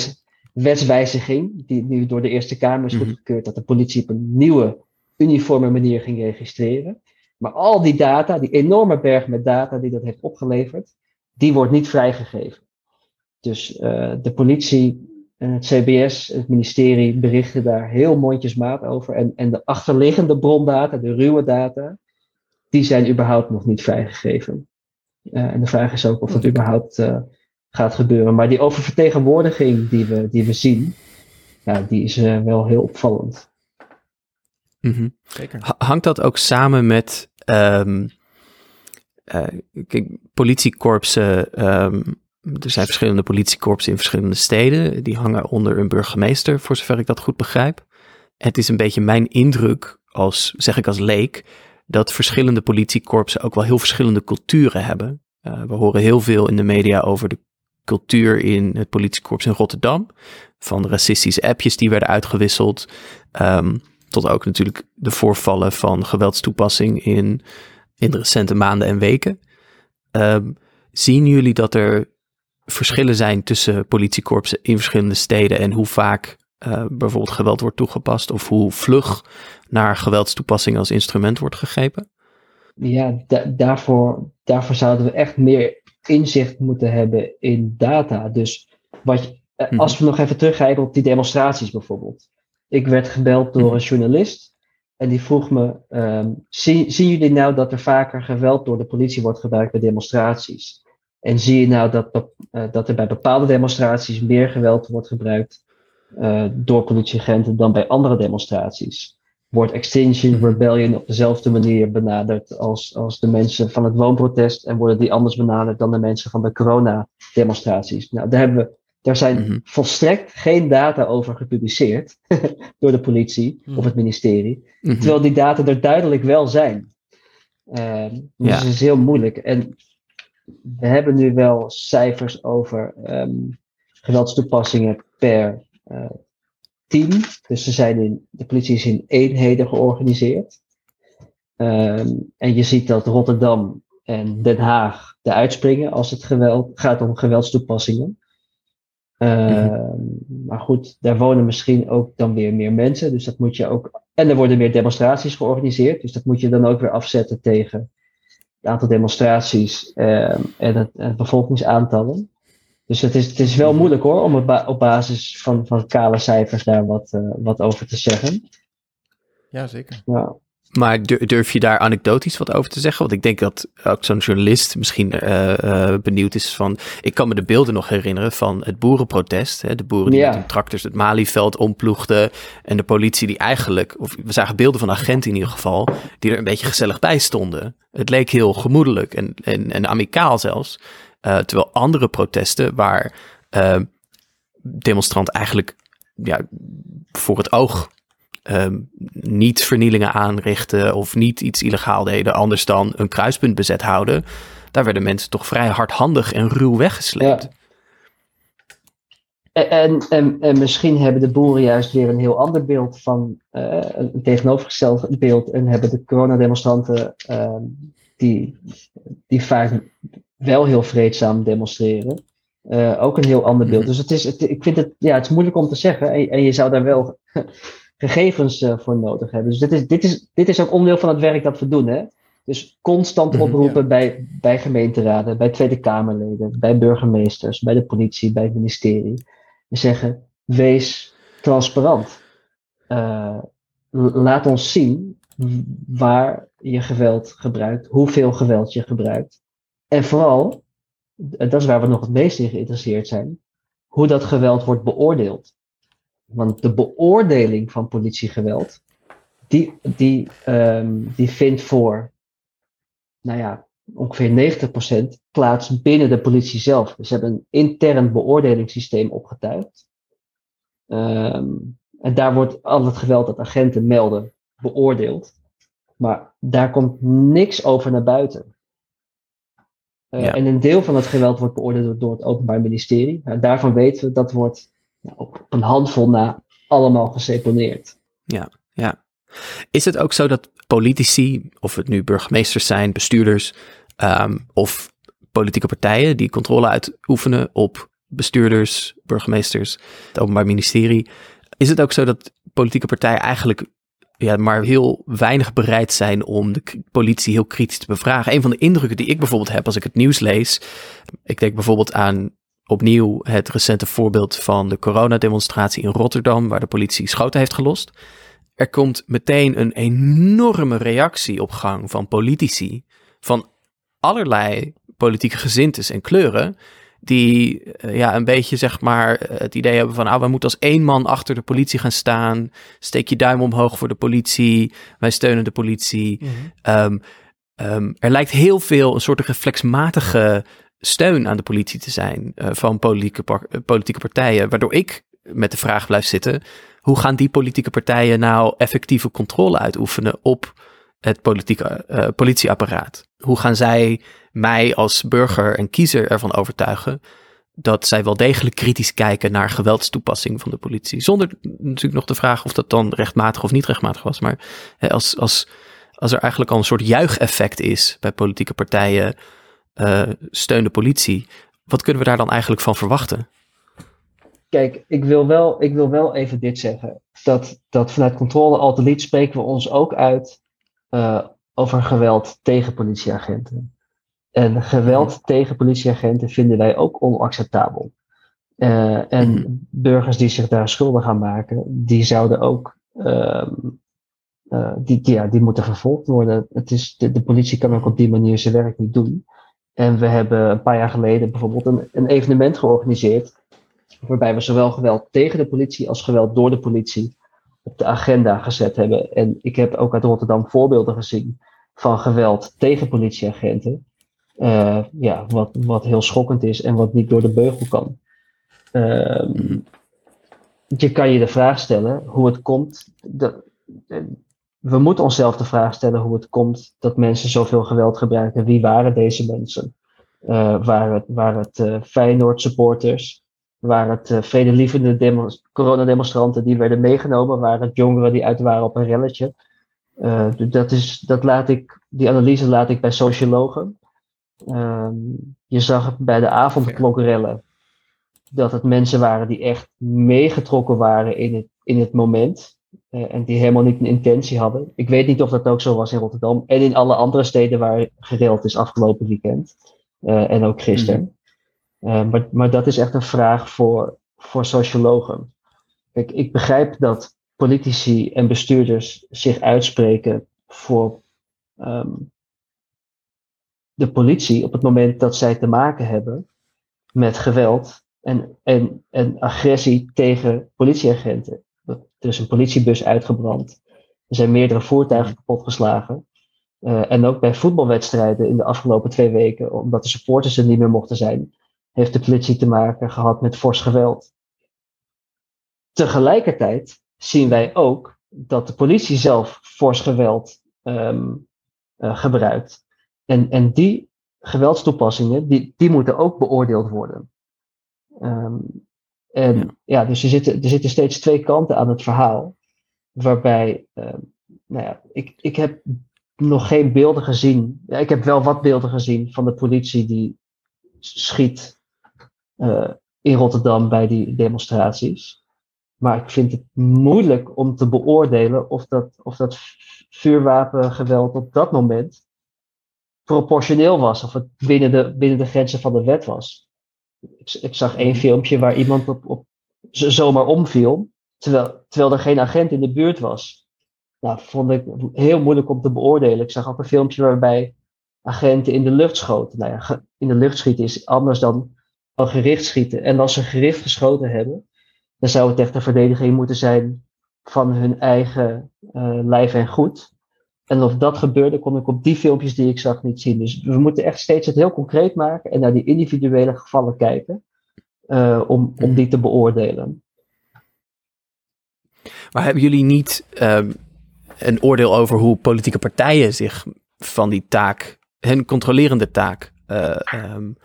wetswijziging, die nu door de Eerste Kamer is mhm. goedgekeurd, dat de politie op een nieuwe, uniforme manier ging registreren. Maar al die data, die enorme berg met data die dat heeft opgeleverd, die wordt niet vrijgegeven. Dus uh, de politie en het CBS, het ministerie, berichten daar heel mondjesmaat over. En, en de achterliggende brondata, de ruwe data, die zijn überhaupt nog niet vrijgegeven. Uh, en de vraag is ook of dat überhaupt uh, gaat gebeuren. Maar die oververtegenwoordiging die we, die we zien, ja, die is uh, wel heel opvallend. Mm -hmm. Zeker. Hangt dat ook samen met um, politiekorpsen um, er zijn verschillende politiekorpsen in verschillende steden. Die hangen onder een burgemeester, voor zover ik dat goed begrijp. Het is een beetje mijn indruk, als, zeg ik als leek, dat verschillende politiekorpsen ook wel heel verschillende culturen hebben. Uh, we horen heel veel in de media over de cultuur in het politiekorps in Rotterdam. Van racistische appjes die werden uitgewisseld. Um, tot ook natuurlijk de voorvallen van geweldstoepassing in, in de recente maanden en weken. Um, zien jullie dat er verschillen zijn tussen politiekorpsen in verschillende steden en hoe vaak uh, bijvoorbeeld geweld wordt toegepast of hoe vlug naar geweldstoepassing als instrument wordt gegrepen? Ja, daarvoor, daarvoor zouden we echt meer inzicht moeten hebben in data. Dus wat, eh, mhm. als we nog even terugkijken op die demonstraties bijvoorbeeld. Ik werd gebeld door mhm. een journalist en die vroeg me: um, zien, zien jullie nou dat er vaker geweld door de politie wordt gebruikt bij demonstraties? En zie je nou dat, dat, uh, dat er bij bepaalde demonstraties meer geweld wordt gebruikt uh, door politieagenten dan bij andere demonstraties? Wordt Extinction mhm. Rebellion op dezelfde manier benaderd als, als de mensen van het woonprotest en worden die anders benaderd dan de mensen van de corona-demonstraties? Nou, daar, hebben we, daar zijn mm -hmm. volstrekt geen data over gepubliceerd (laughs) door de politie mm -hmm. of het ministerie, mm -hmm. terwijl die data er duidelijk wel zijn. Uh, dus ja. het is heel moeilijk. En we hebben nu wel cijfers over um, geweldstoepassingen per uh, team. Dus ze zijn in, de politie is in eenheden georganiseerd. Um, en je ziet dat Rotterdam en Den Haag de uitspringen als het geweld, gaat om geweldstoepassingen. Uh, Maar goed, daar wonen misschien ook dan weer meer mensen. Dus dat moet je ook. En er worden meer demonstraties georganiseerd. Dus dat moet je dan ook weer afzetten tegen het aantal demonstraties uh, en het, het, bevolkingsaantallen. Dus het is, het is wel moeilijk hoor, om ba op basis van, van kale cijfers daar wat, uh, wat over te zeggen. Ja, zeker. Ja. Maar durf je daar anekdotisch wat over te zeggen? Want ik denk dat ook zo'n journalist misschien uh, uh, benieuwd is van... Ik kan me de beelden nog herinneren van het boerenprotest. Hè? De boeren die ja. met hun tractors het Malieveld omploegden. En de politie die eigenlijk... Of we zagen beelden van agenten in ieder geval... die er een beetje gezellig bij stonden. Het leek heel gemoedelijk en, en, en amicaal zelfs. Uh, terwijl andere protesten waar demonstranten eigenlijk... Ja, voor het oog um, niet vernielingen aanrichten of niet iets illegaal deden, anders dan een kruispunt bezet houden, daar werden mensen toch vrij hardhandig en ruw weggesleept. Ja. En, en, en, misschien hebben de boeren juist weer een heel ander beeld van uh, een tegenovergesteld beeld en hebben de coronademonstranten uh, die, die vaak wel heel vreedzaam demonstreren, uh, ook een heel ander beeld. Mhm. Dus het is, het, ik vind het, ja, het is moeilijk om te zeggen en, en je zou daar wel gegevens uh, voor nodig hebben. Dus dit is, dit, is, dit is ook onderdeel van het werk dat we doen. Hè? Dus constant mhm, oproepen bij, bij gemeenteraden, bij Tweede Kamerleden, bij burgemeesters, bij de politie, bij het ministerie. En zeggen, wees transparant. Uh, laat ons zien waar je geweld gebruikt, hoeveel geweld je gebruikt. En vooral, dat is waar we nog het meest in geïnteresseerd zijn, hoe dat geweld wordt beoordeeld. Want de beoordeling van politiegeweld, die, die, um, die vindt voor, nou ja, ongeveer 90% plaats binnen de politie zelf. Dus ze hebben een intern beoordelingssysteem opgetuigd. Um, en daar wordt al het geweld dat agenten melden beoordeeld. Maar daar komt niks over naar buiten. Uh, En een deel van het geweld wordt beoordeeld door het Openbaar Ministerie. Nou, daarvan weten we dat wordt op een handvol na allemaal geseponeerd. Ja, ja. Is het ook zo dat politici, of het nu burgemeesters zijn, bestuurders um, of politieke partijen die controle uitoefenen op bestuurders, burgemeesters, het Openbaar Ministerie, is het ook zo dat politieke partijen eigenlijk ja, maar heel weinig bereid zijn om de politie heel kritisch te bevragen. Een van de indrukken die ik bijvoorbeeld heb als ik het nieuws lees. Ik denk bijvoorbeeld aan opnieuw het recente voorbeeld van de coronademonstratie in Rotterdam, waar de politie schoten heeft gelost. Er komt meteen een enorme reactie op gang van politici van allerlei politieke gezintes en kleuren die uh, ja, een beetje zeg maar het idee hebben van, ah, we moeten als één man achter de politie gaan staan. Steek je duim omhoog voor de politie. Wij steunen de politie. Mm -hmm. um, um, er lijkt heel veel een soort reflexmatige steun aan de politie te zijn uh, van politieke, par politieke partijen, waardoor ik met de vraag blijf zitten, hoe gaan die politieke partijen nou effectieve controle uitoefenen op het politieke uh, politieapparaat? Hoe gaan zij mij als burger en kiezer ervan overtuigen dat zij wel degelijk kritisch kijken naar geweldstoepassing van de politie? Zonder natuurlijk nog de vraag of dat dan rechtmatig of niet rechtmatig was. Maar als, als, als er eigenlijk al een soort juicheffect is bij politieke partijen, uh, steun de politie, wat kunnen we daar dan eigenlijk van verwachten? Kijk, ik wil wel, ik wil wel even dit zeggen. Dat, dat vanuit controle altijd spreken we ons ook uit uh, over geweld tegen politieagenten. En geweld tegen politieagenten vinden wij ook onacceptabel. Uh, en mm burgers die zich daar schuldig aan maken, die zouden ook, uh, die, ja, die moeten vervolgd worden. Het is, de, de, politie kan ook op die manier zijn werk niet doen. En we hebben een paar jaar geleden bijvoorbeeld een, een evenement georganiseerd, waarbij we zowel geweld tegen de politie als geweld door de politie op de agenda gezet hebben. En ik heb ook uit Rotterdam voorbeelden gezien van geweld tegen politieagenten. Uh, ja, wat, wat heel schokkend is en wat niet door de beugel kan. Uh, je kan je de vraag stellen hoe het komt. De, we moeten onszelf de vraag stellen hoe het komt dat mensen zoveel geweld gebruiken. Wie waren deze mensen? Uh, waren het, waren het uh, Feyenoord supporters? Waren het uh, vredelievende demo coronademonstranten die werden meegenomen? Waren het jongeren die uit waren op een relletje? Dat, is, dat laat ik, die analyse laat ik bij sociologen. Um, je zag bij de avondklokkerellen dat het mensen waren die echt meegetrokken waren in het, in het moment. Uh, en die helemaal niet een intentie hadden. Ik weet niet of dat ook zo was in Rotterdam en in alle andere steden waar gereld is afgelopen weekend. Uh, en ook gisteren. Mm -hmm. maar, maar dat is echt een vraag voor, voor sociologen. Kijk, ik begrijp dat politici en bestuurders zich uitspreken voor um, de politie op het moment dat zij te maken hebben met geweld en, en, en agressie tegen politieagenten. Er is een politiebus uitgebrand. Er zijn meerdere voertuigen kapotgeslagen. Uh, en ook bij voetbalwedstrijden in de afgelopen twee weken, omdat de supporters er niet meer mochten zijn, heeft de politie te maken gehad met fors geweld. Tegelijkertijd zien wij ook dat de politie zelf fors geweld um, uh, gebruikt. En, en die geweldstoepassingen, die, die moeten ook beoordeeld worden. Um, en ja. ja, dus er zitten, er zitten steeds twee kanten aan het verhaal. Waarbij, um, nou ja, ik, ik heb nog geen beelden gezien. Ja, ik heb wel wat beelden gezien van de politie die schiet uh, in Rotterdam bij die demonstraties. Maar ik vind het moeilijk om te beoordelen of dat, of dat vuurwapengeweld op dat moment proportioneel was. Of het binnen de, binnen de grenzen van de wet was. Ik, ik zag één filmpje waar iemand op, op zomaar omviel. Terwijl, terwijl er geen agent in de buurt was. nou, vond ik heel moeilijk om te beoordelen. Ik zag ook een filmpje waarbij agenten in de lucht schoten. Nou ja, in de lucht schieten is anders dan gericht schieten. En als ze gericht geschoten hebben, dan zou het echt een verdediging moeten zijn van hun eigen uh, lijf en goed. En of dat gebeurde, kon ik op die filmpjes die ik zag niet zien. Dus we moeten echt steeds het heel concreet maken en naar die individuele gevallen kijken. Uh, om, om die te beoordelen. Maar hebben jullie niet um, een oordeel over hoe politieke partijen zich van die taak, hun controlerende taak, uh, um,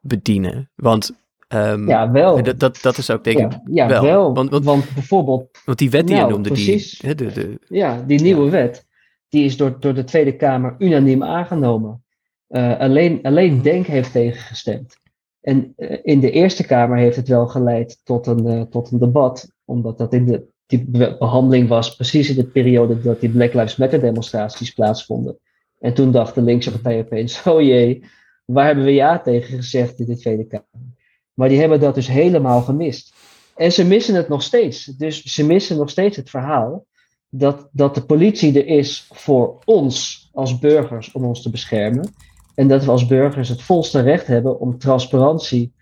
bedienen? Want Um, ja, wel. Dat, dat, dat is ook denk ik ja, ja, wel. Want, want, want, bijvoorbeeld... Want die wet die nou, je noemde, precies, die... De, de, ja, die nieuwe ja. wet, die is door, door de Tweede Kamer unaniem aangenomen. Uh, alleen, alleen Denk heeft tegengestemd. En uh, in de Eerste Kamer heeft het wel geleid tot een, uh, tot een debat, omdat dat in de die behandeling was precies in de periode dat die Black Lives Matter demonstraties plaatsvonden. En toen dacht de linkse partij opeens, (laughs) oh jee, waar hebben we ja tegen gezegd in de Tweede Kamer? Maar die hebben dat dus helemaal gemist. En ze missen het nog steeds. Dus ze missen nog steeds het verhaal dat, dat de politie er is voor ons als burgers om ons te beschermen. En dat we als burgers het volste recht hebben om transparantie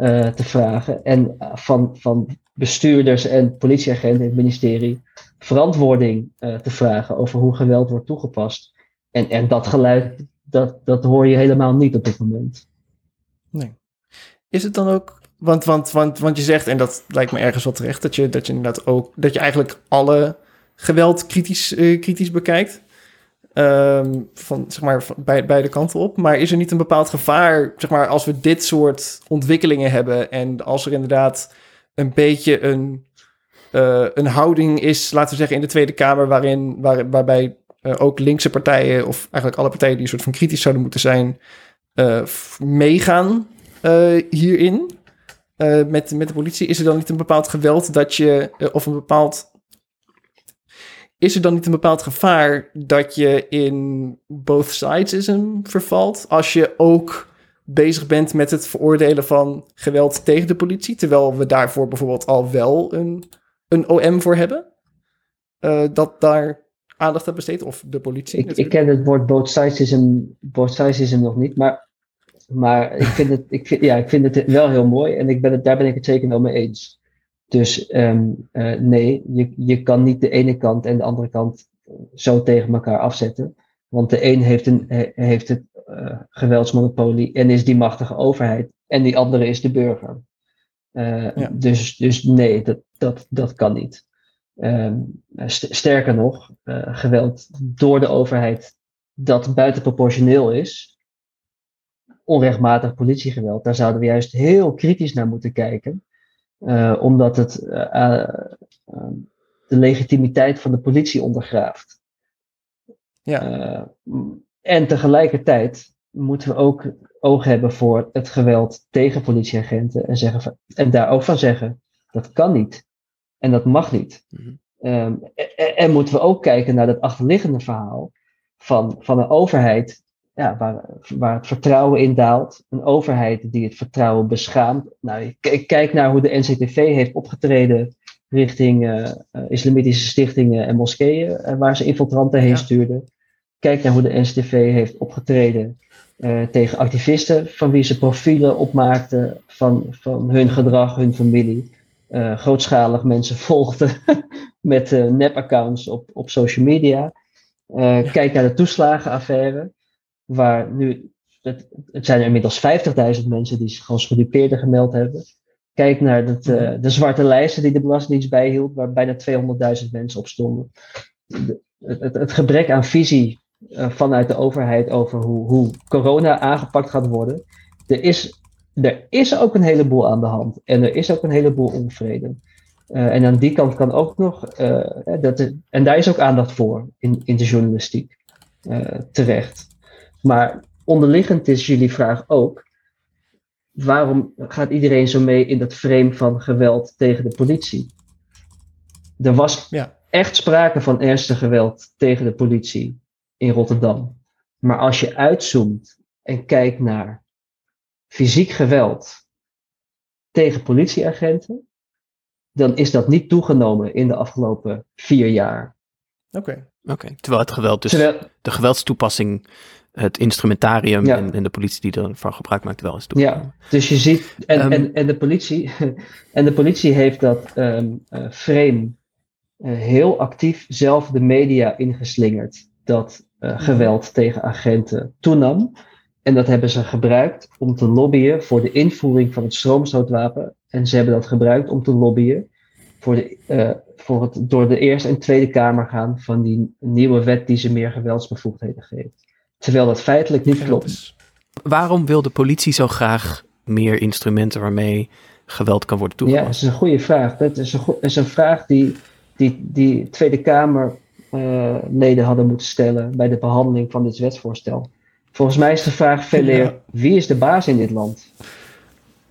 uh, te vragen. En van, van bestuurders en politieagenten in het ministerie verantwoording uh, te vragen over hoe geweld wordt toegepast. En, en dat geluid, dat, dat hoor je helemaal niet op dit moment. Nee. Is het dan ook, want, want, want, want je zegt, en dat lijkt me ergens wel terecht, dat je, dat je inderdaad ook, dat je eigenlijk alle geweld kritisch, uh, kritisch bekijkt. Um, van, zeg maar, bij, beide kanten op. Maar is er niet een bepaald gevaar, zeg maar, als we dit soort ontwikkelingen hebben en als er inderdaad een beetje een, uh, een houding is, laten we zeggen, in de Tweede Kamer, waarin, waar, waarbij uh, ook linkse partijen, of eigenlijk alle partijen die een soort van kritisch zouden moeten zijn, meegaan hierin met, met de politie? Is er dan niet een bepaald geweld dat je, of een bepaald is er dan niet een bepaald gevaar dat je in both sidesism vervalt als je ook bezig bent met het veroordelen van geweld tegen de politie, terwijl we daarvoor bijvoorbeeld al wel een, een OM voor hebben? Uh, dat daar aandacht aan besteedt, of de politie? Ik, ik ken het woord both sidesism, both sidesism nog niet, maar, maar ik, vind het, ik, vind, ja, ik vind het wel heel mooi en ik ben het, daar ben ik het zeker wel mee eens. Dus um, uh, nee, je, je kan niet de ene kant en de andere kant zo tegen elkaar afzetten. Want de een heeft, een, heeft het uh, geweldsmonopolie en is die machtige overheid. En die andere is de burger. Uh, ja. dus, dus nee, dat, dat, dat kan niet. Um, sterker nog, geweld door de overheid dat buitenproportioneel is, onrechtmatig politiegeweld, daar zouden we juist heel kritisch naar moeten kijken. Uh, omdat het uh, uh, de legitimiteit van de politie ondergraaft. Ja. en tegelijkertijd moeten we ook oog hebben voor het geweld tegen politieagenten en, zeggen van, en daar ook van zeggen, dat kan niet. En dat mag niet. Mm -hmm. um, en, en, moeten we ook kijken naar het achterliggende verhaal van, van een overheid ja, waar, waar het vertrouwen in daalt. Een overheid die het vertrouwen beschaamt. Nou, ik kijk naar hoe de NCTV heeft opgetreden richting uh, islamitische stichtingen en moskeeën, uh, waar ze infiltranten heen ja. stuurden. Kijk naar hoe de NCTV heeft opgetreden tegen activisten van wie ze profielen opmaakten van, van hun gedrag, hun familie. grootschalig mensen (laughs) volgden met nep-accounts op, op social media. Kijk naar de toeslagenaffaire waar nu, het, het zijn er inmiddels 50.000 mensen die zich als gedupeerden gemeld hebben. Kijk naar het, uh, de zwarte lijsten die de Belastingdienst bijhield, waar bijna 200.000 mensen op stonden. De, het, het, gebrek aan visie uh, vanuit de overheid over hoe, hoe corona aangepakt gaat worden. Er is, er is ook een heleboel aan de hand en er is ook een heleboel onvrede. Uh, en aan die kant kan ook nog, dat en daar is ook aandacht voor in, in de journalistiek terecht. Maar onderliggend is jullie vraag ook: waarom gaat iedereen zo mee in dat frame van geweld tegen de politie? Er was ja. echt sprake van ernstig geweld tegen de politie in Rotterdam. Maar als je uitzoomt en kijkt naar fysiek geweld tegen politieagenten, dan is dat niet toegenomen in de afgelopen vier jaar. Oké. Oké, terwijl het geweld dus, de geweldstoepassing, het instrumentarium en, en, de politie die ervan gebruik maakt wel is toegenomen. Ja, dus je ziet, en, ehm, en, en, de, politie, (laughs) en de politie heeft dat um, uh, frame uh, heel actief zelf de media ingeslingerd. Dat uh, geweld tegen agenten toenam. En dat hebben ze gebruikt om te lobbyen voor de invoering van het stroomstootwapen. En ze hebben dat gebruikt om te lobbyen voor, de, uh, voor het door de Eerste en Tweede Kamer gaan van die nieuwe wet die ze meer geweldsbevoegdheden geeft. Terwijl dat feitelijk niet klopt. Waarom wil de politie zo graag meer instrumenten waarmee geweld kan worden toegepast? Ja, dat is een goede vraag. Dat is een, is een vraag die, die, die Tweede Kamerleden uh, hadden moeten stellen bij de behandeling van dit wetsvoorstel. Volgens mij is de vraag veel meer, wie is de baas in dit land?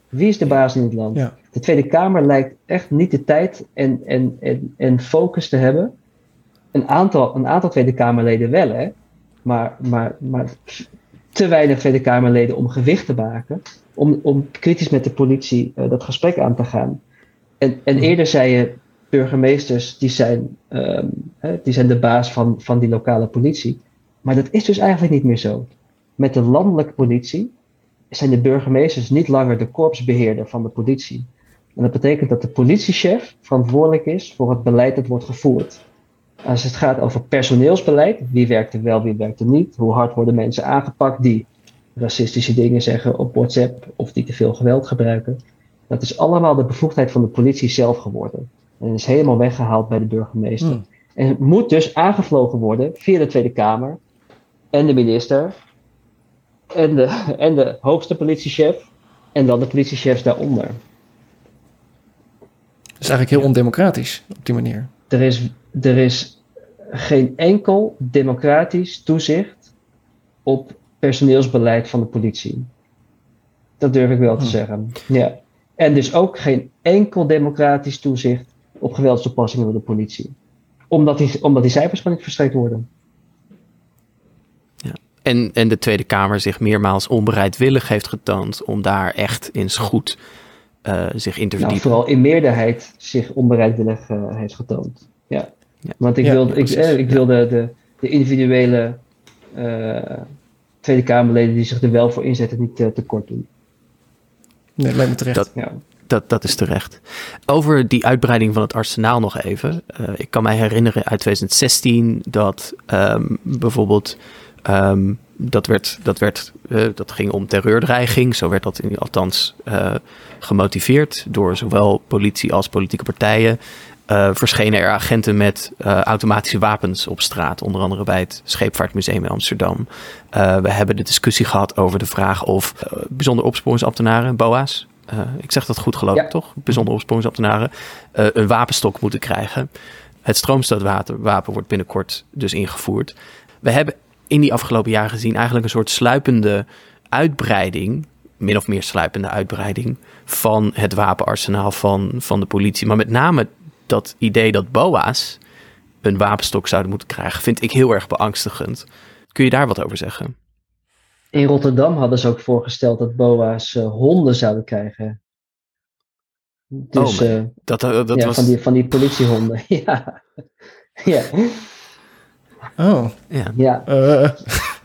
Wie is de baas in dit land? De Tweede Kamer lijkt echt niet de tijd en, en, en, en focus te hebben. Een aantal, een aantal Tweede Kamerleden wel, hè? Maar, maar, maar te weinig Tweede Kamerleden om gewicht te maken. Om, om kritisch met de politie uh, dat gesprek aan te gaan. En, en mhm. eerder zei je, burgemeesters die zijn, um, hè, die zijn de baas van, van die lokale politie. Maar dat is dus eigenlijk niet meer zo. Met de landelijke politie zijn de burgemeesters niet langer de korpsbeheerder van de politie. En dat betekent dat de politiechef verantwoordelijk is voor het beleid dat wordt gevoerd. Als het gaat over personeelsbeleid, wie werkt er wel, wie werkt er niet, hoe hard worden mensen aangepakt die racistische dingen zeggen op WhatsApp of die te veel geweld gebruiken. Dat is allemaal de bevoegdheid van de politie zelf geworden. En is helemaal weggehaald bij de burgemeester. Hmm. En het moet dus aangevlogen worden via de Tweede Kamer en de minister en de, (laughs) en de hoogste politiechef en dan de politiechefs daaronder. Dat is eigenlijk heel ondemocratisch op die manier. Er is, er is geen enkel democratisch toezicht op personeelsbeleid van de politie. Dat durf ik wel te hm. zeggen. Ja. En dus ook geen enkel democratisch toezicht op geweldstoepassingen door de politie. Omdat die, omdat die cijfers gewoon niet verstrekt worden. En, en de Tweede Kamer zich meermaals onbereidwillig heeft getoond om daar echt eens goed uh, zich in te nou, verdiepen. Nou, vooral in meerderheid zich onbereidwillig uh, heeft getoond. Ja. Ja. Want ik wil, ik, eh, ik wil de, de, de individuele uh, Tweede Kamerleden die zich er wel voor inzetten niet tekort doen. Nee, lijkt me terecht. Dat, ja. dat, dat is terecht. Over die uitbreiding van het arsenaal nog even. ik kan mij herinneren uit 2016 dat um, bijvoorbeeld Um, dat, werd, dat, werd, uh, dat ging om terreurdreiging. Zo werd dat in, althans uh, gemotiveerd door zowel politie als politieke partijen. Uh, verschenen er agenten met automatische wapens op straat, onder andere bij het Scheepvaartmuseum in Amsterdam. we hebben de discussie gehad over de vraag of bijzonder opsporingsambtenaren, BOA's, ik zeg dat goed geloof ik toch? Bijzonder opsporingsambtenaren een wapenstok moeten krijgen. Het stroomstootwapen wordt binnenkort dus ingevoerd. We hebben in die afgelopen jaren gezien eigenlijk een soort sluipende uitbreiding, min of meer sluipende uitbreiding van het wapenarsenaal van, van de politie. Maar met name dat idee dat BOA's een wapenstok zouden moeten krijgen, vind ik heel erg beangstigend. Kun je daar wat over zeggen? In Rotterdam hadden ze ook voorgesteld dat BOA's uh, honden zouden krijgen. Dus, oh, uh, dat, dat ja, was... van, die, van die politiehonden. (laughs) ja. ja. Oh. Ja. ja. Uh.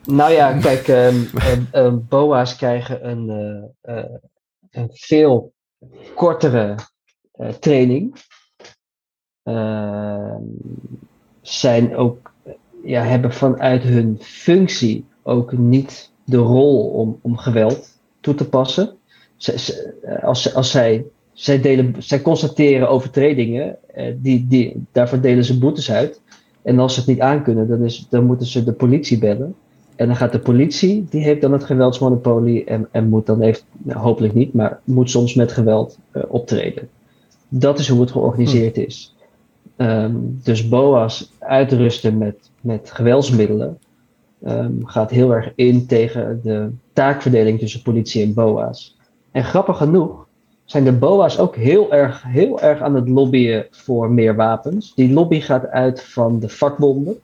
Nou ja, kijk, um, um, BOA's krijgen een, uh, uh, een veel kortere training. Ehm, zijn ook, ja, hebben vanuit hun functie ook niet de rol om, om geweld toe te passen. als, als zij, zij, delen, zij constateren overtredingen, die, die, daarvoor delen ze boetes uit. En als ze het niet aankunnen, dan, is, dan moeten ze de politie bellen. En dan gaat de politie, die heeft dan het geweldsmonopolie en, en moet dan even, nou, hopelijk niet, maar moet soms met geweld uh, optreden. Dat is hoe het georganiseerd hm. is. Um, dus BOA's uitrusten met, met geweldsmiddelen um, gaat heel erg in tegen de taakverdeling tussen politie en BOA's. En grappig genoeg zijn de BOA's ook heel erg, heel erg aan het lobbyen voor meer wapens. Die lobby gaat uit van de vakbonden.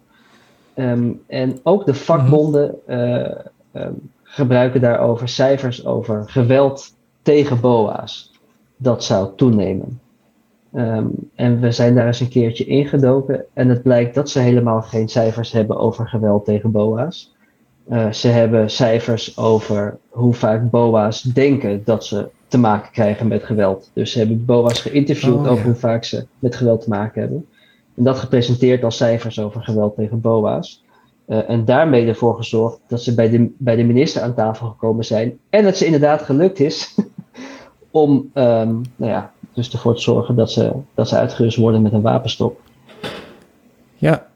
Um, en ook de vakbonden uh, um, gebruiken daarover cijfers over geweld tegen BOA's. Dat zou toenemen. Ehm, en we zijn daar eens een keertje ingedoken. En het blijkt dat ze helemaal geen cijfers hebben over geweld tegen BOA's. Uh, ze hebben cijfers over hoe vaak BOA's denken dat ze te maken krijgen met geweld. Dus ze hebben BOA's geïnterviewd oh, over hoe vaak ze met geweld te maken hebben. En dat gepresenteerd als cijfers over geweld tegen BOA's. Uh, en daarmee ervoor gezorgd dat ze bij de, bij de minister aan tafel gekomen zijn. En dat ze inderdaad gelukt is (laughs) om um, nou ja, dus ervoor te zorgen dat ze, dat ze uitgerust worden met een wapenstok. Ja,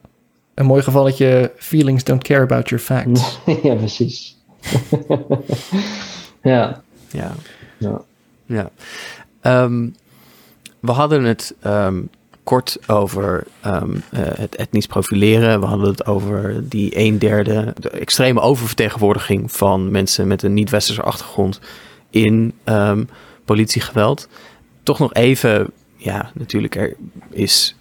een mooi gevalletje feelings don't care about your facts. (laughs) ja, precies. (laughs) ja. Ja. Ja. ja. Um, we hadden het um, kort over um, uh, het etnisch profileren. We hadden het over die een derde, de extreme oververtegenwoordiging van mensen met een niet-westerse achtergrond in politiegeweld. Toch nog even, ja, natuurlijk, er is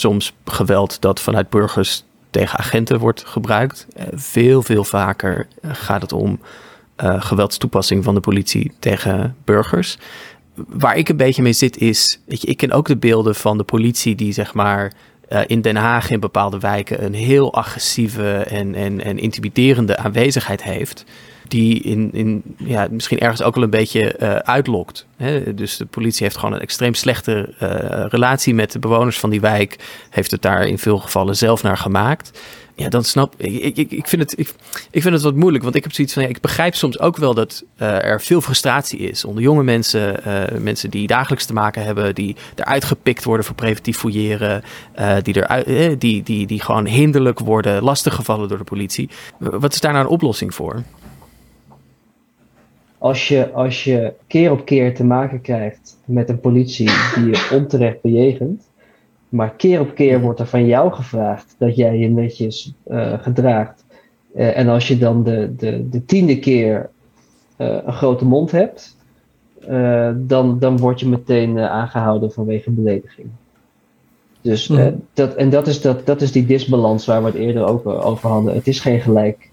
soms geweld dat vanuit burgers tegen agenten wordt gebruikt. Uh, veel, veel vaker gaat het om uh, geweldstoepassing van de politie tegen burgers. Waar ik een beetje mee zit is, weet je, ik ken ook de beelden van de politie die zeg maar in Den Haag in bepaalde wijken een heel agressieve en, en, en intimiderende aanwezigheid heeft die in, in, ja, misschien ergens ook wel een beetje uh, uitlokt. Hè? Dus de politie heeft gewoon een extreem slechte uh, relatie met de bewoners van die wijk. Heeft het daar in veel gevallen zelf naar gemaakt. Ja, dan snap ik. Ik, ik, vind, het, ik, vind het wat moeilijk. Want ik heb zoiets van. Ja, ik begrijp soms ook wel dat uh, er veel frustratie is onder jonge mensen. mensen die dagelijks te maken hebben. Die eruit gepikt worden voor preventief fouilleren. die, eruit, die, die, die gewoon hinderlijk worden, lastiggevallen door de politie. Wat is daar nou een oplossing voor? Als je, als je keer op keer te maken krijgt met een politie die je onterecht bejegent, maar keer op keer wordt er van jou gevraagd dat jij je netjes uh, gedraagt. Uh, en als je dan de, de, de tiende keer uh, een grote mond hebt, dan, dan word je meteen aangehouden vanwege belediging. Dus mm. dat, en dat is, dat, dat is die disbalans waar we het eerder ook over hadden. Het is geen gelijk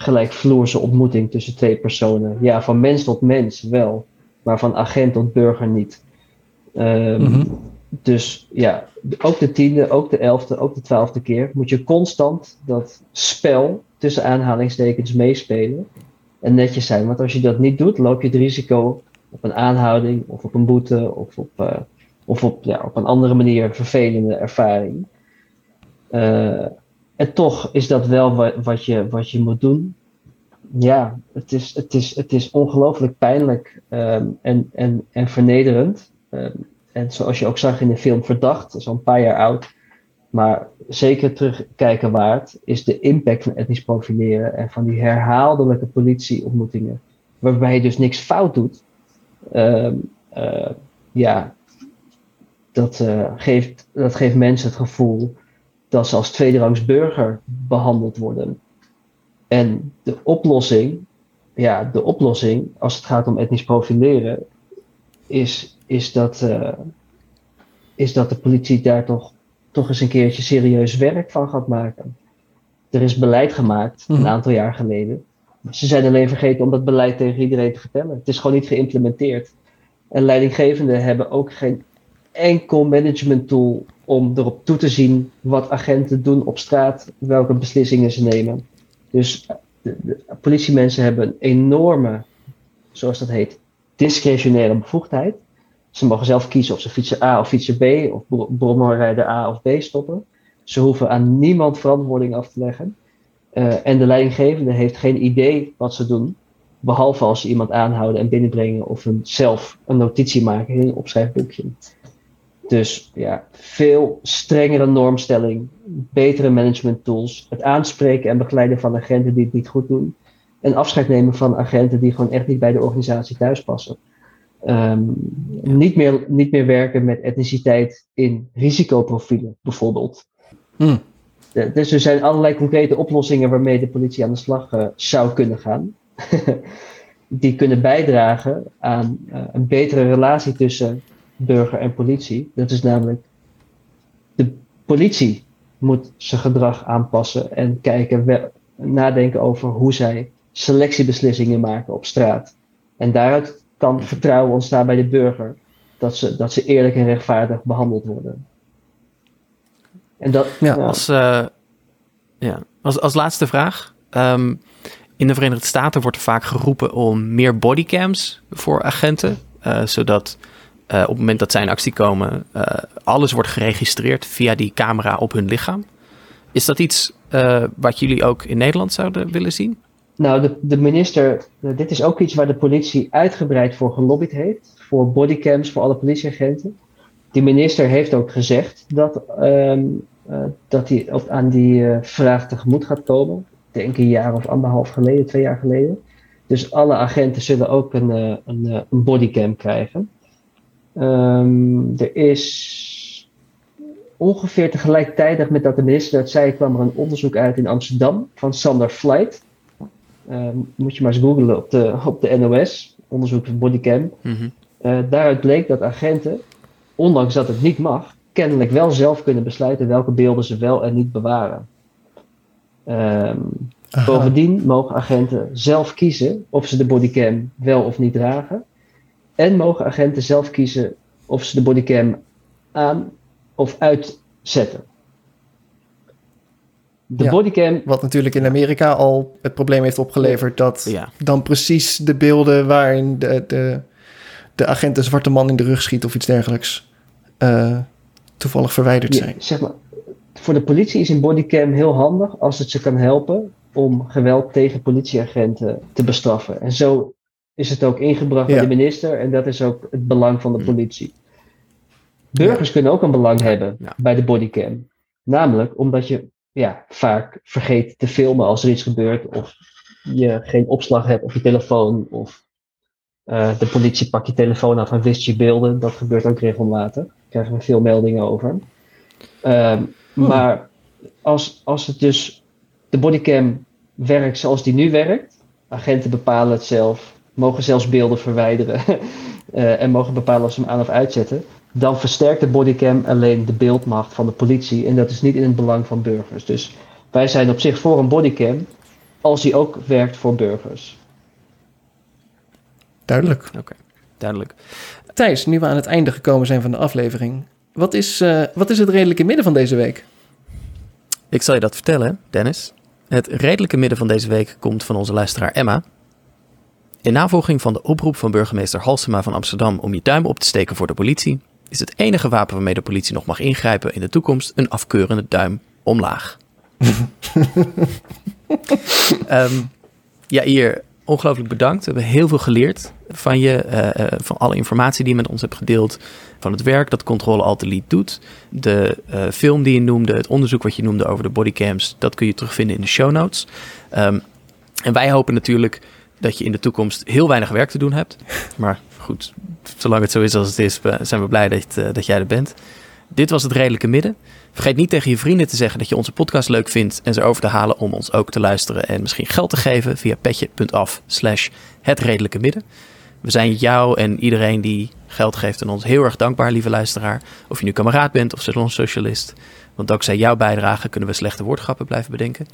gelijkvloerse ontmoeting tussen twee personen. Ja, van mens tot mens wel, maar van agent tot burger niet. Um, Dus ja, ook de tiende, ook de elfde, ook de twaalfde keer moet je constant dat spel tussen aanhalingstekens meespelen en netjes zijn. Want als je dat niet doet, loop je het risico op een aanhouding of op een boete of op, uh, of op, ja, op een andere manier vervelende ervaring. Uh, en toch is dat wel wat, je, wat je moet doen. Ja, het is, het is, het is ongelooflijk pijnlijk um, en, en, en vernederend. Um, en zoals je ook zag in de film Verdacht, al een paar jaar oud. Maar zeker terugkijken waard is de impact van etnisch profileren en van die herhaaldelijke politieontmoetingen. Waarbij je dus niks fout doet. Um, uh, ja, dat, uh, geeft, dat geeft mensen het gevoel dat ze als tweederangs burger behandeld worden. En de oplossing, ja, de oplossing als het gaat om etnisch profileren, is, is, dat, uh, is dat de politie daar toch, toch eens een keertje serieus werk van gaat maken. Er is beleid gemaakt een mhm. aantal jaar geleden. Ze zijn alleen vergeten om dat beleid tegen iedereen te vertellen. Het is gewoon niet geïmplementeerd. En leidinggevenden hebben ook geen enkel management tool om erop toe te zien wat agenten doen op straat, welke beslissingen ze nemen. Dus de, de politiemensen hebben een enorme, zoals dat heet, discretionaire bevoegdheid. Ze mogen zelf kiezen of ze fietsen A of fietsen B, of brommerrijder A of B stoppen. Ze hoeven aan niemand verantwoording af te leggen. Uh, en de leidinggevende heeft geen idee wat ze doen, behalve als ze iemand aanhouden en binnenbrengen of een, zelf een notitie maken in een opschrijfboekje. Dus ja, veel strengere normstelling, betere management tools, het aanspreken en begeleiden van agenten die het niet goed doen. En afscheid nemen van agenten die gewoon echt niet bij de organisatie thuis passen. Um, niet, meer, niet meer werken met etniciteit in risicoprofielen, bijvoorbeeld. Hmm. dus er zijn allerlei concrete oplossingen waarmee de politie aan de slag uh, zou kunnen gaan. (laughs) die kunnen bijdragen aan uh, een betere relatie tussen burger en politie. Dat is namelijk de politie moet zijn gedrag aanpassen en kijken, nadenken over hoe zij selectiebeslissingen maken op straat. En daaruit kan vertrouwen ontstaan bij de burger. dat ze, dat ze eerlijk en rechtvaardig behandeld worden. En dat, ja, Als, uh, ja. Als, als laatste vraag. Ehm, in de Verenigde Staten wordt er vaak geroepen om meer bodycams voor agenten. Uh, zodat uh, op het moment dat zij in actie komen, alles wordt geregistreerd via die camera op hun lichaam. Is dat iets wat jullie ook in Nederland zouden willen zien? Nou, de, de minister, dit is ook iets waar de politie uitgebreid voor gelobbyd heeft. Voor bodycams voor alle politieagenten. Die minister heeft ook gezegd dat, uh, dat hij aan die uh, vraag tegemoet gaat komen. Ik denk een jaar of anderhalf geleden, twee jaar geleden. Dus alle agenten zullen ook een, uh, een, een bodycam krijgen. Um, er is ongeveer tegelijkertijd met dat de minister dat zei, kwam er een onderzoek uit in Amsterdam van Sander Flight. Uh, moet je maar eens googlen op de, op de NOS, onderzoek van bodycam. Mm uh, daaruit bleek dat agenten, ondanks dat het niet mag, kennelijk wel zelf kunnen besluiten welke beelden ze wel en niet bewaren. Um, bovendien mogen agenten zelf kiezen of ze de bodycam wel of niet dragen. En mogen agenten zelf kiezen of ze de bodycam aan of uitzetten. De ja, bodycam. Wat natuurlijk in Amerika al het probleem heeft opgeleverd dat ja. dan precies de beelden waarin de, de, de agent een zwarte man in de rug schiet of iets dergelijks uh, toevallig verwijderd zijn. zeg maar, voor de politie is een bodycam heel handig als het ze kan helpen om geweld tegen politieagenten te bestraffen. En zo is het ook ingebracht door de minister en dat is ook het belang van de hm. politie. Burgers kunnen ook een belang hebben bij de bodycam. Namelijk omdat je ja, vaak vergeet te filmen als er iets gebeurt. Of je geen opslag hebt op je telefoon. Of uh, de politie pakt je telefoon af en wist je beelden. Dat gebeurt ook regelmatig. Daar krijgen we veel meldingen over. Um, Maar als, als het dus de bodycam werkt zoals die nu werkt. Agenten bepalen het zelf. Mogen zelfs beelden verwijderen. uh, (laughs) en mogen bepalen of ze hem aan of uitzetten dan versterkt de bodycam alleen de beeldmacht van de politie. En dat is niet in het belang van burgers. Dus wij zijn op zich voor een bodycam als die ook werkt voor burgers. Duidelijk. Oké, duidelijk. Thijs, nu we aan het einde gekomen zijn van de aflevering. Wat is, uh, wat is het redelijke midden van deze week? Ik zal je dat vertellen, Dennis. Het redelijke midden van deze week komt van onze luisteraar Emma. In navolging van de oproep van burgemeester Halsema van Amsterdam om je duim op te steken voor de politie, is het enige wapen waarmee de politie nog mag ingrijpen in de toekomst een afkeurende duim omlaag. um, (laughs) ja, hier ongelooflijk bedankt. We hebben heel veel geleerd van je, uh, van alle informatie die je met ons hebt gedeeld, van het werk dat Controle Alt Delete doet. De uh, film die je noemde, het onderzoek wat je noemde over de bodycams, dat kun je terugvinden in de show notes. Um, en wij hopen natuurlijk dat je in de toekomst heel weinig werk te doen hebt. (laughs) Maar goed, zolang het zo is als het is, zijn we blij dat, uh, dat jij er bent. Dit was het redelijke midden. Vergeet niet tegen je vrienden te zeggen dat je onze podcast leuk vindt en ze over te halen om ons ook te luisteren en misschien geld te geven via petje.af slash het redelijke midden. We zijn jou en iedereen die geld geeft aan ons heel erg dankbaar, lieve luisteraar. Of je nu kameraad bent of salonsocialist. Want dankzij jouw bijdrage kunnen we slechte woordgrappen blijven bedenken.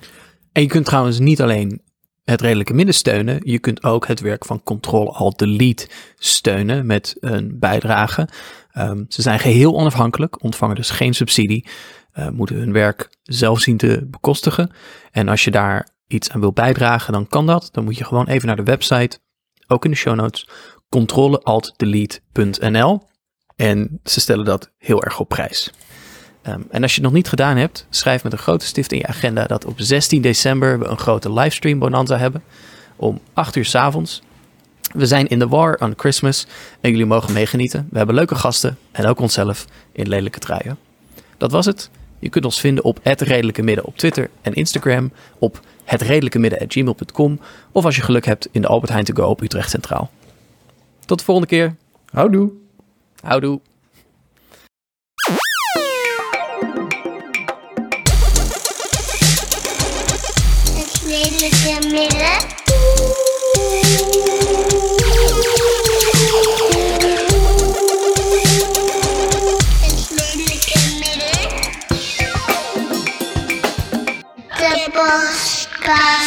En je kunt trouwens niet alleen het redelijke midden steunen. Je kunt ook het werk van Ctrl-Alt-Delete steunen met een bijdrage. Um, ze zijn geheel onafhankelijk, ontvangen dus geen subsidie, uh, moeten hun werk zelf zien te bekostigen. En als je daar iets aan wil bijdragen, dan kan dat. Dan moet je gewoon even naar de website, ook in de show notes, controle-alt-delete.nl. En ze stellen dat heel erg op prijs. Um, en als je het nog niet gedaan hebt, schrijf met een grote stift in je agenda dat op 16 december we een grote livestream bonanza hebben. Om 8 uur s avonds. We zijn in de war on Christmas en jullie mogen meegenieten. We hebben leuke gasten en ook onszelf in lelijke truien. Dat was het. Je kunt ons vinden op het Redelijke Midden op Twitter en Instagram, op hetredelijkemidden.gmail.com of als je geluk hebt in de Albert Heijn to go op Utrecht Centraal. Tot de volgende keer. Houdoe. Houdoe. Bye.